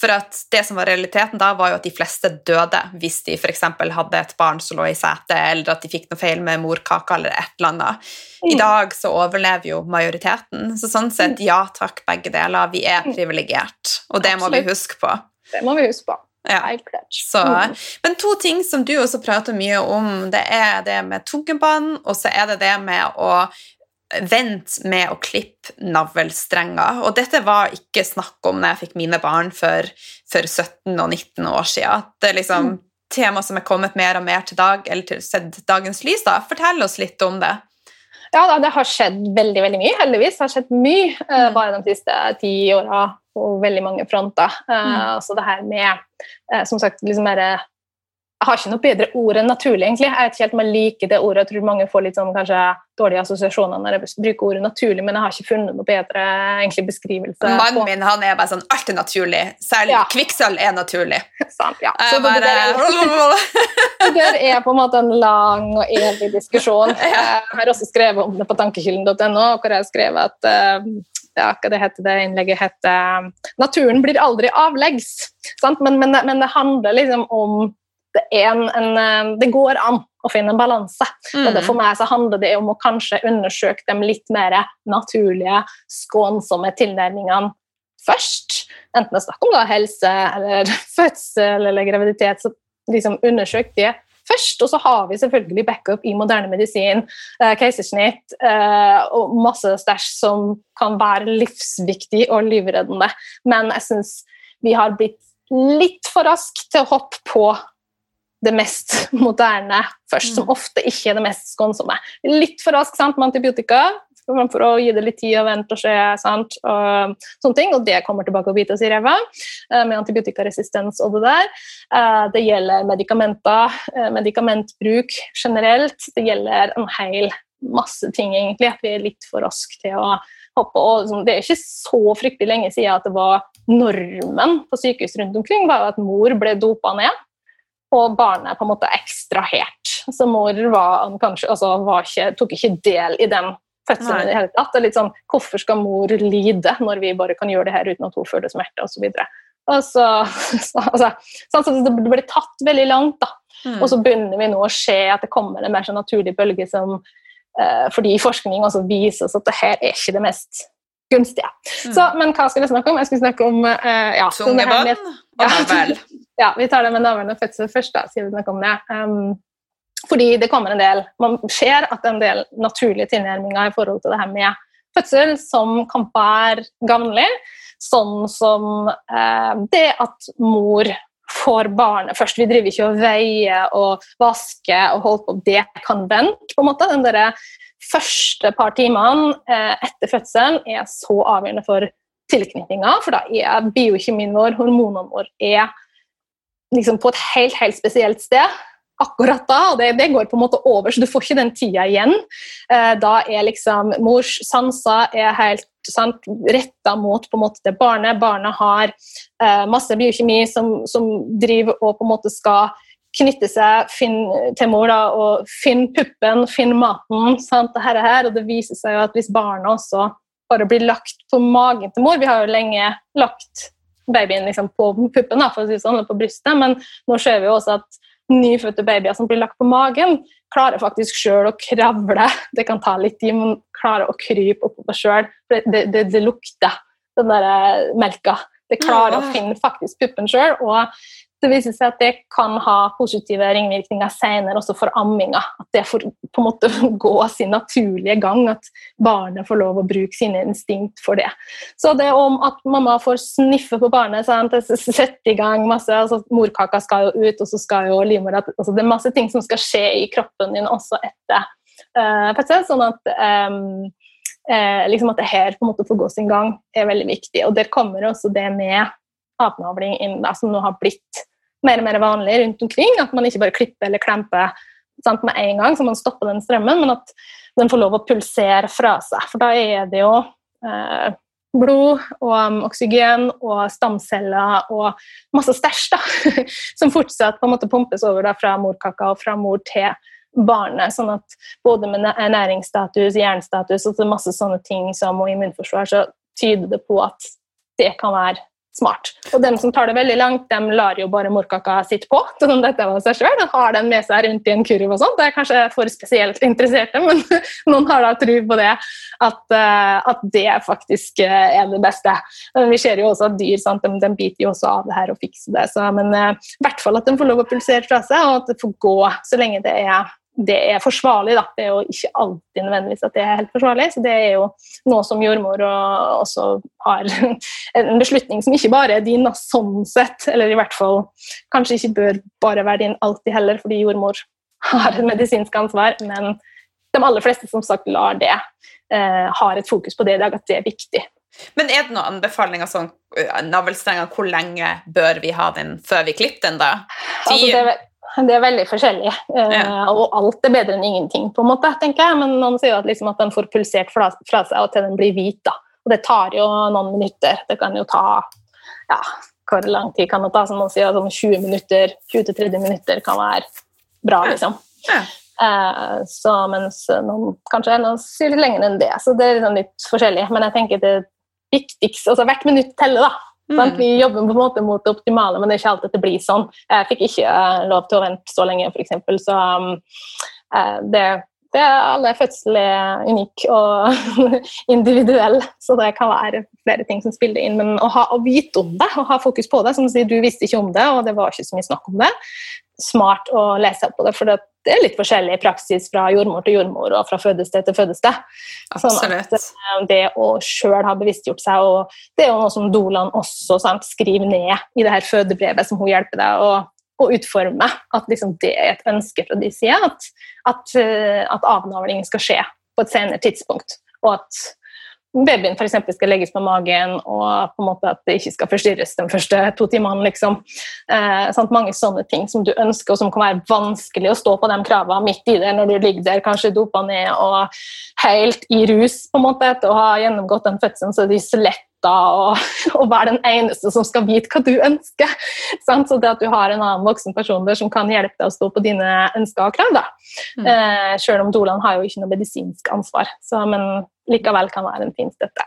For at det som var realiteten da, var jo at de fleste døde hvis de f.eks. hadde et barn som lå i setet, eller at de fikk noe feil med morkaka eller et eller annet. I Mm. dag så overlever jo majoriteten. Så sånn sett, ja takk, begge deler. Vi er Mm. privilegert, og det må vi huske på. Det må vi huske på. Ja. Så, Mm. men to ting som du også prater mye om, det er det med tungebånd, og så er det det med å vente med å klippe navlestrenger. Og dette var ikke snakk om når jeg fikk mine barn for, for 17 og 19 år siden. Det er liksom Mm. tema som er kommet mer og mer til dag, eller til sett dagens lys. da. Fortell oss litt om det. Ja, det har skjedd veldig veldig mye, heldigvis. Det har skjedd mye eh, Mm. bare de siste ti åra på veldig mange fronter. Eh, Mm. Så det her med eh, som sagt, liksom bare Jeg har ikke noe bedre ord enn naturlig, egentlig. Jeg vet ikke helt om jeg liker det ordet. Jeg tror mange får litt sånn, kanskje dårlige assosiasjoner når jeg bruker ordet naturlig, men jeg har ikke funnet noe bedre egentlig, beskrivelse. Mannen min han er bare sånn Alt er naturlig. Selv Ja. kvikksølv er naturlig. Sant, ja. Så bare det der er på en måte en lang og evig diskusjon. Jeg har også skrevet om det på tankekilden.no, hvor jeg har skrevet at eh, ja, hva det heter det innlegget heter 'Naturen blir aldri avleggs'. Sant? Men, men, men det handler liksom om det, en, en, eh, det går an å finne en balanse. Og det, for meg så handler det om å kanskje undersøke de litt mer naturlige, skånsomme tilnærmingene først. Enten det er snakk om da, helse eller fødsel eller graviditet, så liksom undersøk det først. Og så har vi selvfølgelig backup i moderne medisin, eh, keisersnitt eh, og masse stæsj som kan være livsviktig og livreddende. Men jeg syns vi har blitt litt for raske til å hoppe på det mest moderne først, som ofte ikke er det mest skånsomme. Litt for rask sant, med antibiotika for å gi det litt tid og vente og se. Sant, og sånne ting, og det kommer tilbake og bite oss i ræva eh, med antibiotikaresistens og det der. Eh, Det gjelder medikamenter, eh, medikamentbruk generelt. Det gjelder en hel masse ting, egentlig. At vi er litt for raske til å hoppe. Og sånn, det er ikke så fryktelig lenge siden at det var normen på sykehus rundt omkring var at mor ble dopa ned og barnet på en måte ekstrahert. Så mor var, kanskje, altså, var ikke, tok ikke del i den fødselen i det hele tatt. Det er litt sånn, Hvorfor skal mor lide når vi bare kan gjøre det her uten at hun føler smerte osv. Så, så, altså, sånn, så det ble tatt veldig langt, da. Mm. Og så begynner vi nå å se at det kommer en mer sånn naturlig bølge som eh, fordi forskning også viser oss at det her er ikke det mest gunstige. Mm. Så, men hva skulle jeg snakke om? Jeg skulle snakke om eh, ja, Tunge med- og navl. ja, vi tar det med navn og fødsel først, da, sier vi snakke om det. Um, fordi det kommer en del Man ser at det er en del naturlige tilnærminger i forhold til det her med fødsel som kan være gavnlig. Sånn som eh, det at mor får barnet først. Vi driver ikke og veier og vasker og holder på. Det kan vente. på en måte. Den der første par timene eh, etter fødselen er så avgjørende for tilknytninga, for da er biokjemien vår, hormonene våre, er liksom på et helt, helt spesielt sted akkurat da, og det, det går på en måte over, så du får ikke den tida igjen. Eh, da er liksom mors sanser er helt sant, retta mot på en måte det barnet. Barnet har eh, masse biokjemi som, som driver og på en måte skal knytte seg finn, til mor da, og finne puppen, finne maten. Sant, det her, og her, og det viser seg jo at hvis barnet også bare blir lagt på magen til mor Vi har jo lenge lagt babyen liksom på puppen, da, for å si sånn, på brystet, men nå ser vi jo også at nyfødte babyer som blir lagt på magen, klarer faktisk sjøl å kravle. Det kan ta litt tid, men klarer å krype oppover sjøl. Det, det, det, det, lukter, den der eh, melka. Det klarer å finne faktisk puppen sjøl. Og det viser seg at det kan ha positive ringvirkninger senere også for amminga. At det får på en måte gå sin naturlige gang, at barnet får lov å bruke sine instinkt for det. Så det om at mamma får sniffe på barnet, sant? sette i gang masse altså Morkaka skal jo ut, og så skal jo livmora altså Det er masse ting som skal skje i kroppen din også etter uh, sånn at um, uh, liksom at det her på en måte får gå sin gang, er veldig viktig. Og der kommer også det med apnavling inn, da, som nå har blitt mer og mer vanlig rundt omkring. At man ikke bare klipper eller klemper sant, med en gang, så man stopper den strømmen, men at den får lov å pulsere fra seg. For da er det jo eh, blod og um, oksygen og stamceller og masse stæsj som fortsatt på en måte pumpes over da, fra morkaka og fra mor til barnet. sånn at Både med næringsstatus, jernstatus og masse sånne ting som og immunforsvar, så tyder det på at det kan være smart. Og dem som tar det veldig langt, dem lar jo bare morkaka sitte på. sånn dette var seg selv, og har den med seg rundt i en kurv og sånt. Det er kanskje for spesielt interesserte, men noen har da tro på det. At, eh, at, det faktisk eh, er det beste. Men vi ser jo også at dyr sant, de, de biter jo også av det her og fikser det. Så, men uh, i hvert fall at de får lov å pulsere fra seg, og at det får gå så lenge det er det er forsvarlig. Da. Det er jo ikke alltid nødvendigvis at det er helt forsvarlig. Så det er jo noe som jordmor også har en beslutning som ikke bare er din sånn sett, eller i hvert fall kanskje ikke bør bare være din alltid heller, fordi jordmor har et medisinsk ansvar. Men de aller fleste som sagt lar det, eh, har et fokus på det i dag, at det er viktig. Men er det noen anbefalinger sånn navlestrenger, hvor lenge bør vi ha den før vi klipper den, da? Altså, det, er veldig forskjellig, eh, ja. og alt er bedre enn ingenting, på en måte, tenker jeg. Men noen sier at, liksom at den får pulsert fra, fra, seg og til den blir hvit. da. Og det tar jo noen minutter. Det kan jo ta ja, hvor lang tid kan det ta? Som noen sier, sånn 20 minutter, 20-30 minutter kan være bra, liksom. Ja. Eh, så mens noen kanskje noen sier litt lenger enn det. Så det er liksom litt forskjellig. Men jeg tenker det viktigste altså Hvert minutt teller, da. Mm. Vi jobber på en måte mot det optimale, men det er ikke alltid det blir sånn. Jeg fikk ikke uh, lov til å vente så lenge, f.eks. Så um, uh, det, det er alle fødsler er unik og individuell, så det kan være flere ting som spiller inn. Men å, ha, å vite om det, å ha fokus på det, som du sier, du visste ikke om det, og det var ikke så mye snakk om det, smart å lese på det. for det det er litt forskjellig praksis fra jordmor til jordmor og fra fødested til fødested. Sånn at eh, det å sjøl ha bevisstgjort seg, og det er jo noe som Dolan også sant, skriver ned i det her fødebrevet som hun hjelper deg å, å utforme, at liksom det er et ønske fra de side, at, at, eh, at avnavling skal skje på et senere tidspunkt. Og at babyen f.eks. skal legges på magen, og på en måte at det ikke skal forstyrres de første to timene. Liksom. Eh? Mange sånne ting som du ønsker, og som kan være vanskelig å stå på de kravene midt i det når du ligger der kanskje dopa ned og helt i rus på en måte, etter å ha gjennomgått den fødselen. så er det så lett og, og, være den eneste som skal vite hva du ønsker. Sant? Så det at du har en annen voksen person der som kan hjelpe deg å stå på dine ønsker og krav. Mm. Eh, selv om Dolan har jo ikke noe medisinsk ansvar, så, men likevel kan være en fin støtte.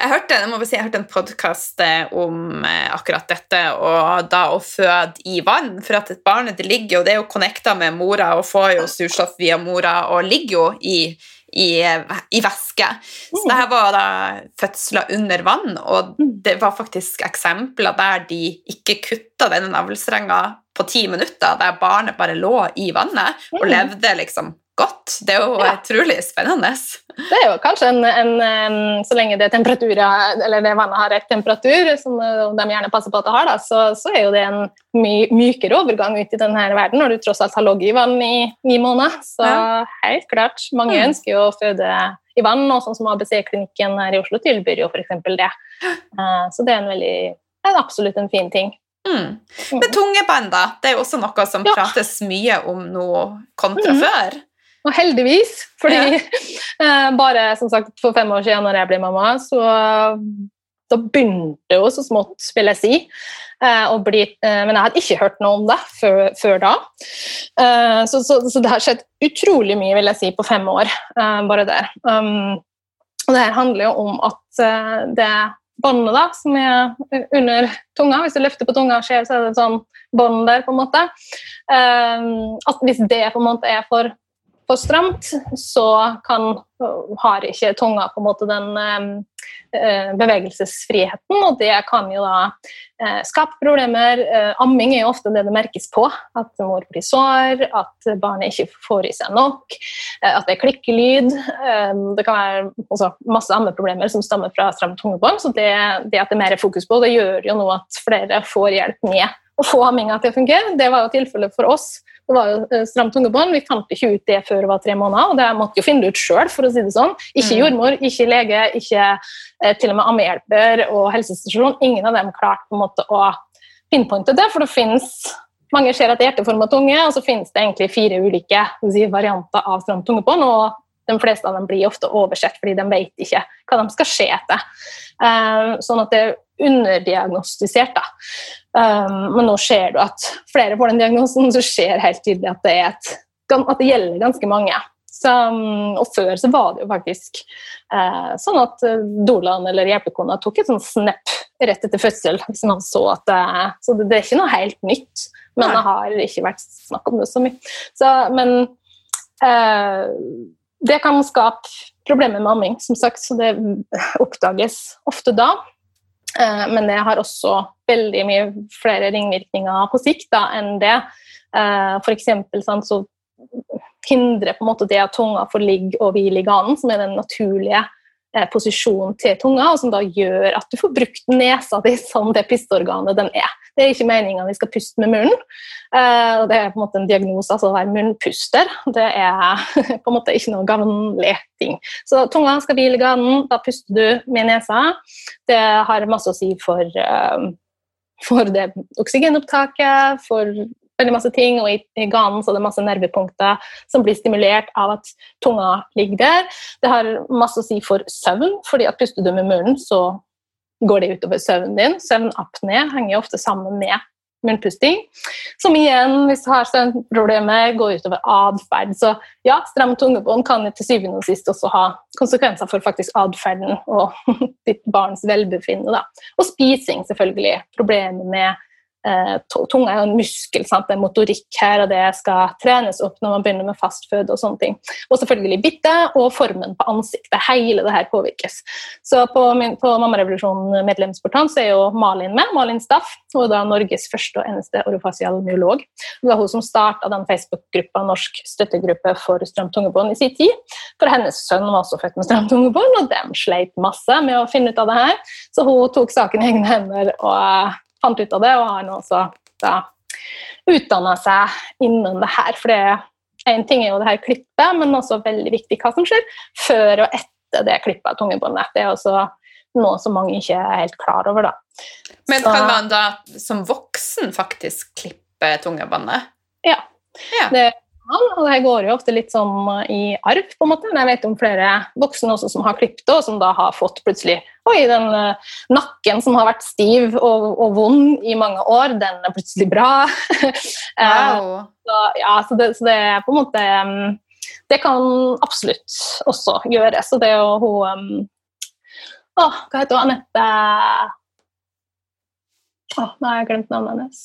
Jeg hørte, si, jeg hørte en podkast eh, om eh, akkurat dette, og da å føde i vann. For at et barn det ligger jo, det er jo connecta med mora og får jo surstoff via mora og ligger jo i i, i væske. Så det her var da fødsler under vann, og det var faktisk eksempler der de ikke kutta denne navlestrenga på ti minutter, der barnet bare lå i vannet og mm. levde liksom godt. Det er jo utrolig spennende. Det er jo kanskje en, en, Så lenge det, eller det vannet har rett temperatur, som de gjerne passer på at det har, da, så, så, er jo det en my, mykere overgang ut i denne verden når du tross alt har ligget i vann i ni måneder. Så ja. helt klart. Mange mm. ønsker jo å føde i vann, og sånn som ABC-klinikken her i Oslo tilbyr jo f.eks. det. Uh, så det er en veldig, en absolutt en fin ting. Mm. Men tungebånd, da? Det er jo også noe som ja. prates mye om nå kontra mm. før. Og heldigvis, fordi ja. Eh, bare som sagt for fem år siden når jeg ble mamma, så da begynte jo så smått, vil jeg si. Uh, bli, uh, men jeg hadde ikke hørt noe om det før, før da. Så, så, så, det har skjedd utrolig mye, vil jeg si, på fem år. bare der. Um, og det her handler jo om at det båndet da, som er under tunga. Hvis du løfter på tunga, så er det et sånn bånd der, på en måte. At hvis det på en måte er for for stramt, så kan, har ikke tunga på en måte den eh, bevegelsesfriheten, og det kan jo da eh, skape problemer. Eh, amming er jo ofte det det merkes på. At mor blir sår, at barnet ikke får i seg nok, eh, at det er klikkelyd. Eh, det kan være også masse ammeproblemer som stammer fra stramt tungebånd, så det, det, at det er mer fokus på det, gjør jo nå at flere får hjelp med å få amminga til å fungere. Det var jo tilfellet for oss det var jo eh, stramt tungebånd. Vi fant ikke ut det før det var tre måneder, og det måtte jo finne det ut sjøl, for å si det sånn. Ikke mm. jordmor, ikke lege, ikke eh, til og med ammehjelper og helsestasjon. Ingen av dem klarte på en måte å pinpointe det, for det finnes mange ser at er hjerteforma tunge, og så finnes det egentlig fire ulike si, varianter av stramt tungebånd. og de fleste av dem blir ofte oversett fordi de vet ikke hva de skal se etter. Uh, sånn at det er underdiagnostisert. Da. Um, men nå ser du at flere får den diagnosen, så ser helt tydelig at det, et, at det gjelder ganske mange. Så, um, og før så var det jo faktisk eh, sånn at uh, Dolan eller hjelpekona tok et sånn snap rett etter fødsel. hvis man Så at uh, så det, det, er ikke noe helt nytt, men det har ikke vært snakk om det så mye. Så, men det kan skape problemer med amming, som sagt, så det oppdages ofte da. Eh, men det har også veldig mye flere ringvirkninger på sikt da, enn det. for F.eks. Så hindrer på en måte det at tunga får ligge og hvile i ganen, som er den naturlige eh, posisjonen til tunga, og som da gjør at du får brukt nesa di som det pusteorganet den er. Det er ikke meninga vi skal puste med munnen. Uh, det er på en måte en diagnose, altså å være munnpuster. Det er på en måte ikke noe gavnlig ting. Så tunga skal hvile i ganen, da puster du med nesa. Det har masse å si for, uh, for det oksygenopptaket, for veldig masse ting, og i, ganen så er det masse nervepunkter som blir stimulert av at tunga ligger der. Det har masse å si for søvn, fordi at puster du med munnen, så går det utover søvnen din. Søvnapné henger ofte sammen med munnpusting. Som igjen, hvis du har søvnproblemer, går utover atferd. Så ja, stram tungebånd kan til syvende og sist også ha konsekvenser for faktisk atferden og ditt barns velbefinnende. Og spising, selvfølgelig. Problemer med tunga er jo en muskel, sant? det er motorikk her, og det skal trenes opp når man begynner med fastføde og sånne ting. Og selvfølgelig bittet og formen på ansiktet. Hele det her påvirkes. Så på, min, på Mammarevolusjonen medlemsportalen så er jo Malin med, Malin Staff. Hun er da Norges første og eneste orofasial myolog. Det var hun som starta den Facebook-gruppa Norsk støttegruppe for stramt tungebånd i sin tid. For hennes sønn var også født med stramt tungebånd, og de sleit masse med å finne ut av det her. Så hun tok saken i egne hender og fant ut av det, og har nå også da utdanna seg innen det her. For én ting er jo det her klippet, men også veldig viktig hva som skjer før og etter det klippet av tungebåndet. Det er også noe som mange ikke er helt klar over. da. Men kan man da som voksen faktisk klippe tungebåndet? Ja. ja. Det og det går jo ofte litt sånn i arv, på en måte. Jeg vet om flere voksne også som har klippet og som da har fått plutselig Oi, den uh, nakken som har vært stiv og, og, vond i mange år, den er plutselig bra. Wow. så, ja, så det, så det, er på en måte um, Det kan absolutt også gjøres. Og det er jo hun um, Å, hva heter hun? Anette Å, nå har jeg glemt navnet hennes.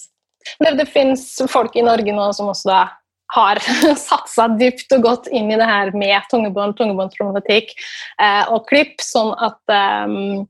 Det, det fins folk i Norge nå som også da har satsa dypt og godt inn i det her med tungebånd, tungebåndsproblematikk eh, og klipp, sånn at, um,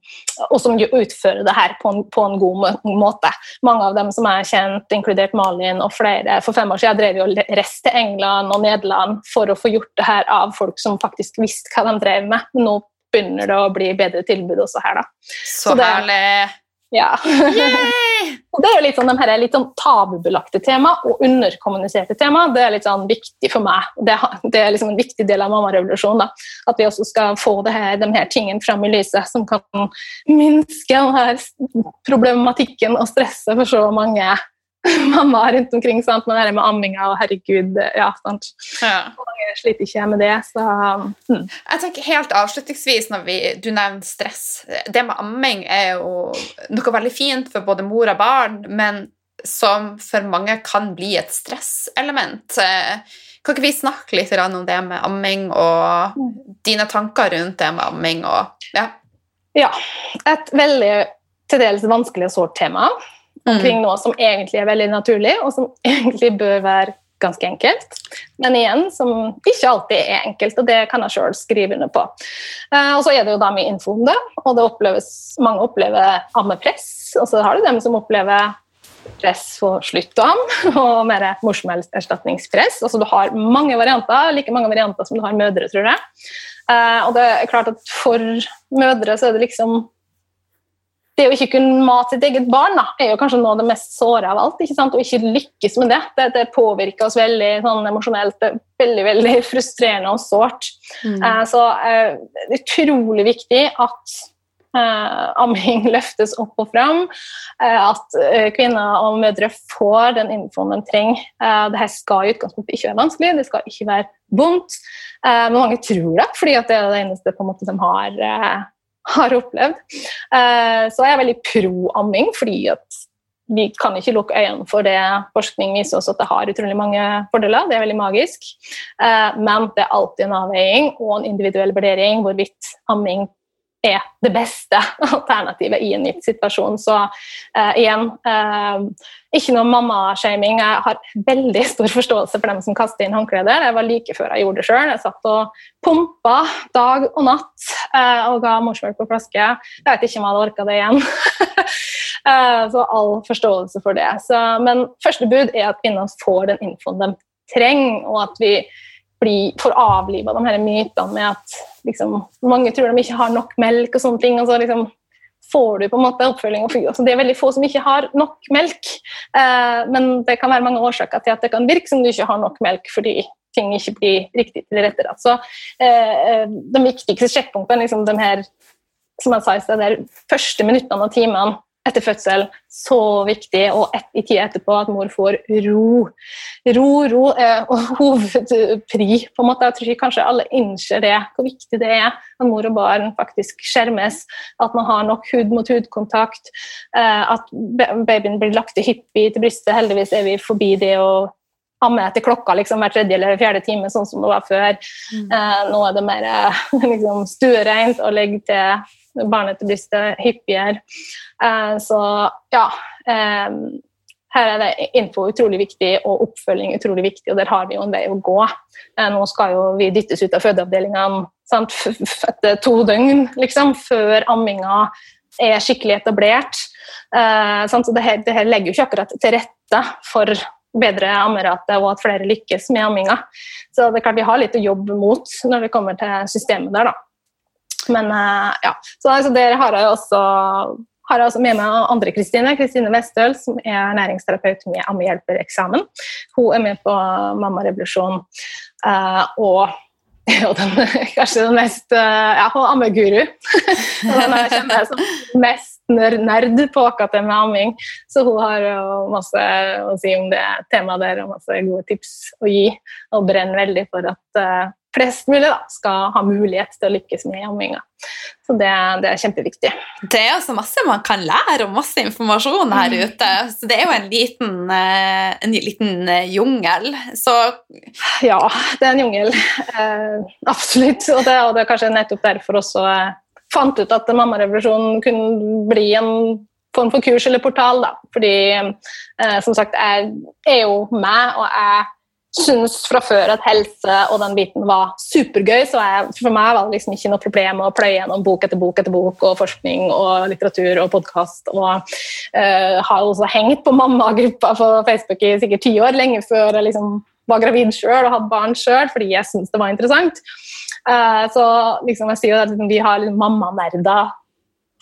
og som utfører det her på en, på en, god måte. Mange av dem som er kjent, inkludert Malin og flere For fem år siden drev jo rest til England og Nederland for å få gjort det her av folk som faktisk visste hva de drev med. Nå begynner det å bli bedre tilbud også her, da. Så, Så det, herlig! Ja. det er jo litt sånn, de her er litt sånn tabubelagte tema og underkommuniserte tema. Det er litt sånn viktig for meg. Det, det er liksom en viktig del av mammarevolusjonen. At vi også skal få det her, de her tingene fram i lyset, som kan minske her problematikken og stresset for så mange mamma rundt omkring sant? med det med amminga og herregud ja, sant? Ja. Jeg sliter ikke med det. Så, hmm. Jeg tenker Helt avslutningsvis, når vi, du nevner stress Det med amming er jo noe veldig fint for både mor og barn, men som for mange kan bli et stresselement. Kan ikke vi snakke litt om det med amming og mm. dine tanker rundt det med amming? og ja. Ja. Et veldig til dels vanskelig og sårt tema omkring noe som egentlig er veldig naturlig, og som egentlig bør være ganske enkelt. Men igjen, som ikke alltid er enkelt, og det kan jeg sjøl skrive under på. Eh, og så er det jo da mye info om det, og det oppleves, mange opplever ammepress. Og så har du dem som opplever press for slutt am, og mer morsmelkerstatningspress. Altså du har mange varianter, like mange varianter som du har mødre, tror jeg. Eh, og det er klart at for mødre så er det liksom det å ikke kunne mate sitt eget barn da, er jo kanskje noe av det mest såre av alt. ikke sant? Å ikke lykkes med det. Det, det påvirker oss veldig sånn emosjonelt. Det er veldig veldig frustrerende og sårt. Mm. Eh, så eh, det er utrolig viktig at eh, amming løftes opp og fram. at kvinner og mødre får den infoen de trenger. Dette skal i utgangspunktet ikke være vanskelig, det skal ikke være vondt. men mange tror det, fordi det er det eneste på en måte, de har har opplevd. Eh, så er jeg veldig pro amming, fordi at vi kan ikke lukke øynene for det. Forskning viser oss at det har utrolig mange fordeler. Det er veldig magisk. Eh, men det er alltid en avveining og en individuell vurdering hvorvidt amming er det beste alternativet i en gitt situasjon. Så uh, igjen, uh, ikke noe mammashaming. Jeg har veldig stor forståelse for dem som kaster inn håndkleder. Det var like før jeg gjorde det sjøl. Jeg satt og pumpa dag og natt uh, og ga morsmelk på flaske. Jeg vet ikke om jeg hadde orka det igjen. så all forståelse for det. Så, men første bud er at kvinner får den infoen de trenger, og at vi får avliva de her mytene med at liksom, mange tror de ikke har nok melk og sånne ting. og så liksom får du på en måte oppfølging. Altså, det er veldig få som ikke har nok melk, eh, men det kan være mange årsaker til at det kan virke som du ikke har nok melk fordi ting ikke blir riktig tilrettelagt. Så eh, eh De viktigste sjekkpunktene liksom de her, som jeg sa i sted, de første minuttene og timene etter fødsel så viktig, og et, i tida etterpå at mor får ro. Ro, ro er hovedpri. på en måte. Jeg tror kanskje alle innser det, hvor viktig det er at mor og barn faktisk skjermes. At man har nok hud mot hud-kontakt. Eh, at babyen blir lagt i hyppig til brystet. Heldigvis er vi forbi det å amme etter klokka liksom, hver tredje eller fjerde time, sånn som det var før. Mm. Eh, nå er det mer liksom, stuereint å legge til barnet til brystet hyppigere. Eh, så ja. Eh, her er det info utrolig viktig, og oppfølging utrolig viktig, og der har vi jo en vei å gå. Eh, nå skal jo vi dyttes ut av fødeavdelingene etter to døgn, liksom, før amminga er skikkelig etablert. Så det her, det her legger jo ikke akkurat til rette for bedre ammerate og at flere lykkes med amminga. Så det er klart vi har litt å jobbe mot når det kommer til systemet der, da. Men uh, ja. Så altså, der har jeg også har jeg også med meg andre Kristine, Kristine Westøl, som er næringsterapeut med ammehjelpereksamen. Hun er med på Mammarevolusjon. Uh, og er den, kanskje den mest uh, Ja, hun er ammeguru. den jeg kjenner som mest nerd på akkurat det med amming. Så hun har jo masse å si om det temaet der, og masse gode tips å gi. Og brenner veldig for at flest mulig da, skal ha mulighet til å lykkes med jamminga. Så det, det, er kjempeviktig. Det er også masse man kan lære, og masse informasjon her mm. ute. Så det er jo en liten, eh, en liten eh, jungel. Så Ja, det er en jungel. Eh, absolutt. Og det, og det er kanskje nettopp derfor også jeg fant ut at mammarevolusjonen kunne bli en form for kurs eller portal. Da. Fordi eh, som sagt, jeg er jo meg, og jeg syns fra før at helse og den biten var supergøy. Så jeg, for meg var det liksom ikke noe problem å pløye gjennom bok etter bok etter bok og forskning og litteratur og podkast. Og uh, har også hengt på mammagruppa på Facebook i sikkert ti år, lenge før jeg liksom var gravid sjøl og hadde barn sjøl, fordi jeg syntes det var interessant. Uh, så liksom, jeg sier at vi har liksom, mammanerder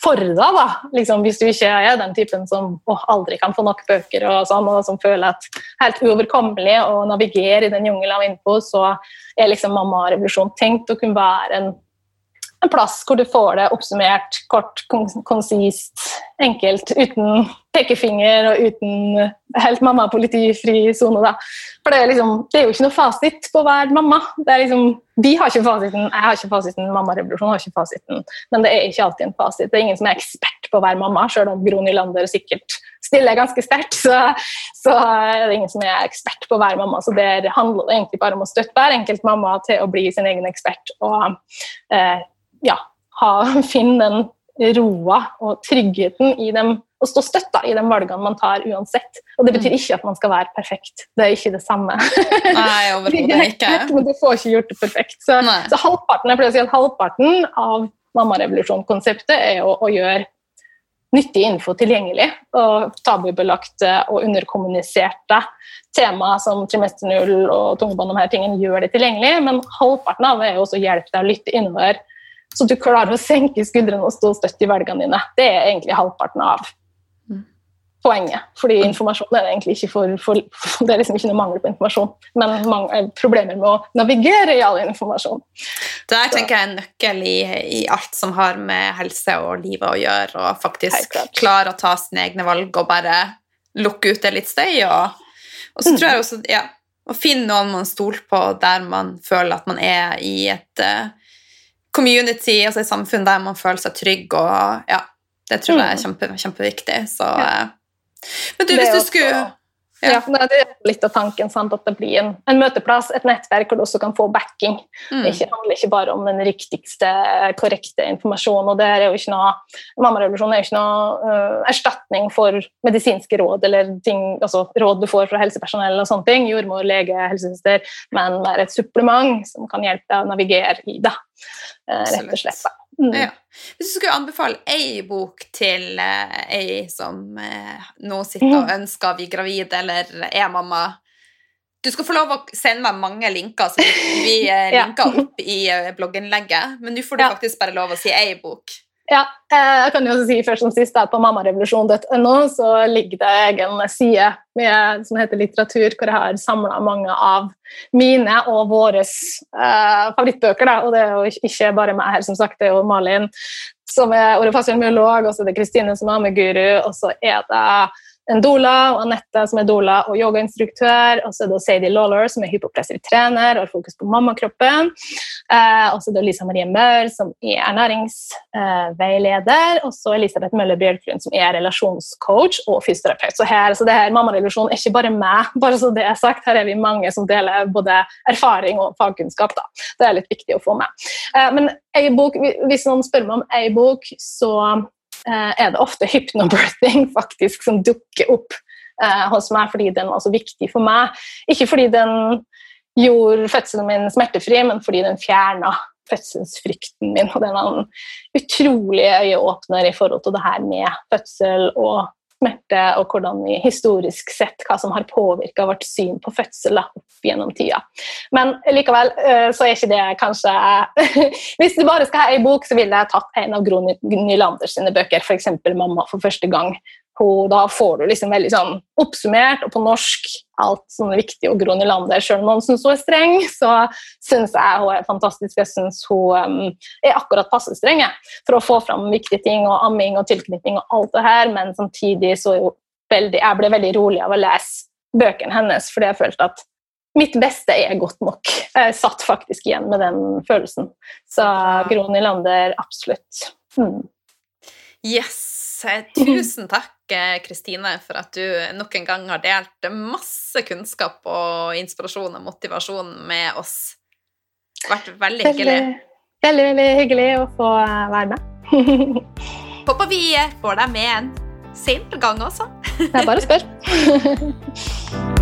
for deg, da. Liksom, hvis du ikke er den typen som å, aldri kan få nok bøker, og sånn, og som føler at helt uoverkommelig å navigere i den jungelen av info, så er liksom Mamma Revolusjon tenkt å kunne være en, en plass hvor du får det oppsummert, kort, konsist, enkelt, uten pekefinger og uten helt mamma-politifri sone. For det er, liksom, det er, jo ikke noe fasit på være mamma. Liksom, vi har ikke fasiten, jeg har ikke fasiten, mammarevolusjonen har ikke fasiten. Men det er ikke alltid en fasit. Det er ingen som er ekspert på være mamma, selv om Gro Nylander sikkert stiller ganske sterkt. Så, så, er det ingen som er ekspert på være mamma. Så det handler egentlig bare om å støtte hver enkelt mamma til å bli sin egen ekspert. og eh, ja, ha, finne den roa og tryggheten i dem, og stå støtta i de valgene man tar uansett. Og det betyr mm. ikke at man skal være perfekt. Det er ikke det samme. Nei, overhodet ikke. Men du får ikke gjort det perfekt. Så, så halvparten, jeg pleier å si at halvparten av mammarevolusjon-konseptet er å, å gjøre nyttig info tilgjengelig. Og tabubelagte og underkommuniserte tema som trimester null og tungebånd og de her tingene gjør det tilgjengelig, men halvparten av det er også å hjelpe deg å lytte innover så du klarer å senke skuldrene og stå støtt i velgene dine. Det er egentlig halvparten av mm. poenget. Fordi informasjon er egentlig ikke for, for, Det er liksom ikke noe mangel på informasjon, men mange, problemer med å navigere i all informasjon. Det der tenker jeg er en nøkkel i, i, alt som har med helse og livet å gjøre, og faktisk klare å ta sine egne valg og bare lukke ut det litt støy. Og, og så mm. tror jeg også ja, å finne noen man stoler på der man føler at man er i et uh, community, altså et samfunn der man føler seg trygg, og ja, det tror jeg er mm. kjempe, kjempeviktig. Så ja. Eh, men du, hvis du skulle ja. ja. Det er litt av tanken, sant? at det blir en, en, møteplass, et nettverk hvor du også kan få backing. Mm. Det handler ikke bare om den riktigste, korrekte informasjonen. og det er jo ikke noe, Mammarevolusjonen er jo ikke noe uh, erstatning for medisinske råd eller ting, altså råd du får fra helsepersonell og sånne ting, jordmor, lege, helsesøster, men være et supplement som kan hjelpe deg å navigere i det. Uh, rett og slett. Mm. Ja. Hvis du skulle anbefale ei bok til uh, ei som uh, nå sitter og ønsker å bli gravid eller er mamma Du skal få lov å sende meg mange linker, som vi linker opp i blogginnlegget, men nå får du faktisk bare lov å si ei bok. Ja, jeg kan jo si først som sist at På mammarevolusjon.no så ligger det egen side med, som heter litteratur, hvor jeg har samla mange av mine og våre eh, favorittbøker. Da. Og det er jo ikke bare meg her, som sagt, det er jo Malin som er orefasiolog, og så er det Kristine som er ammeguru, og så er det en doula, og Anette som er doula og yogainstruktør. Og så er det Sadie Lawler som er hypopressiv trener og har fokus på mammakroppen. Eh, og så er det Lisa Marie Mør som er ernæringsveileder. Eh, og så Elisabeth Møller Bjørklund som er relasjonscoach og fysioterapeut. Så her, så det her mammarelasjon er ikke bare meg, bare så det er sagt. Her er vi mange som deler både erfaring og fagkunnskap. Da. Det er litt viktig å få med. Eh, men ei bok, hvis noen spør meg om ei bok, så er det ofte hypnobirthing faktisk som dukker opp eh, hos meg fordi den var så viktig for meg. Ikke fordi den gjorde fødselen min smertefri, men fordi den fjerna fødselsfrykten min. Og den var en utrolig øyeåpner i forhold til det her med fødsel og smerte, og hvordan vi historisk sett hva som har påvirka vårt syn på fødsel opp gjennom tida. Men likevel eh, så er ikke det kanskje Hvis du bare skal ha ei bok, så ville jeg tatt en av Gro Nylander sine bøker, f.eks. 'Mamma for første gang' hun, da får du liksom veldig sånn oppsummert, og på norsk alt som er viktig. Og Gro Nylander, selv om noen syns hun er streng, så syns jeg hun er fantastisk. Jeg syns hun um, er akkurat passe streng for å få fram viktige ting, og amming og tilknytning og alt det her, men samtidig så er hun veldig Jeg ble veldig rolig av å lese bøkene hennes, fordi jeg følte at mitt beste er godt nok. Jeg satt faktisk igjen med den følelsen. Så Gro Nylander, absolutt. Mm. Yes. Tusen takk Kristine, for at du nok en gang har delt masse kunnskap og inspirasjon og motivasjon med oss. Det har vært veldig hyggelig. Veldig, veldig hyggelig å få eh, være med. Håper vi får deg med en senere gang også. Det er bare å spørre.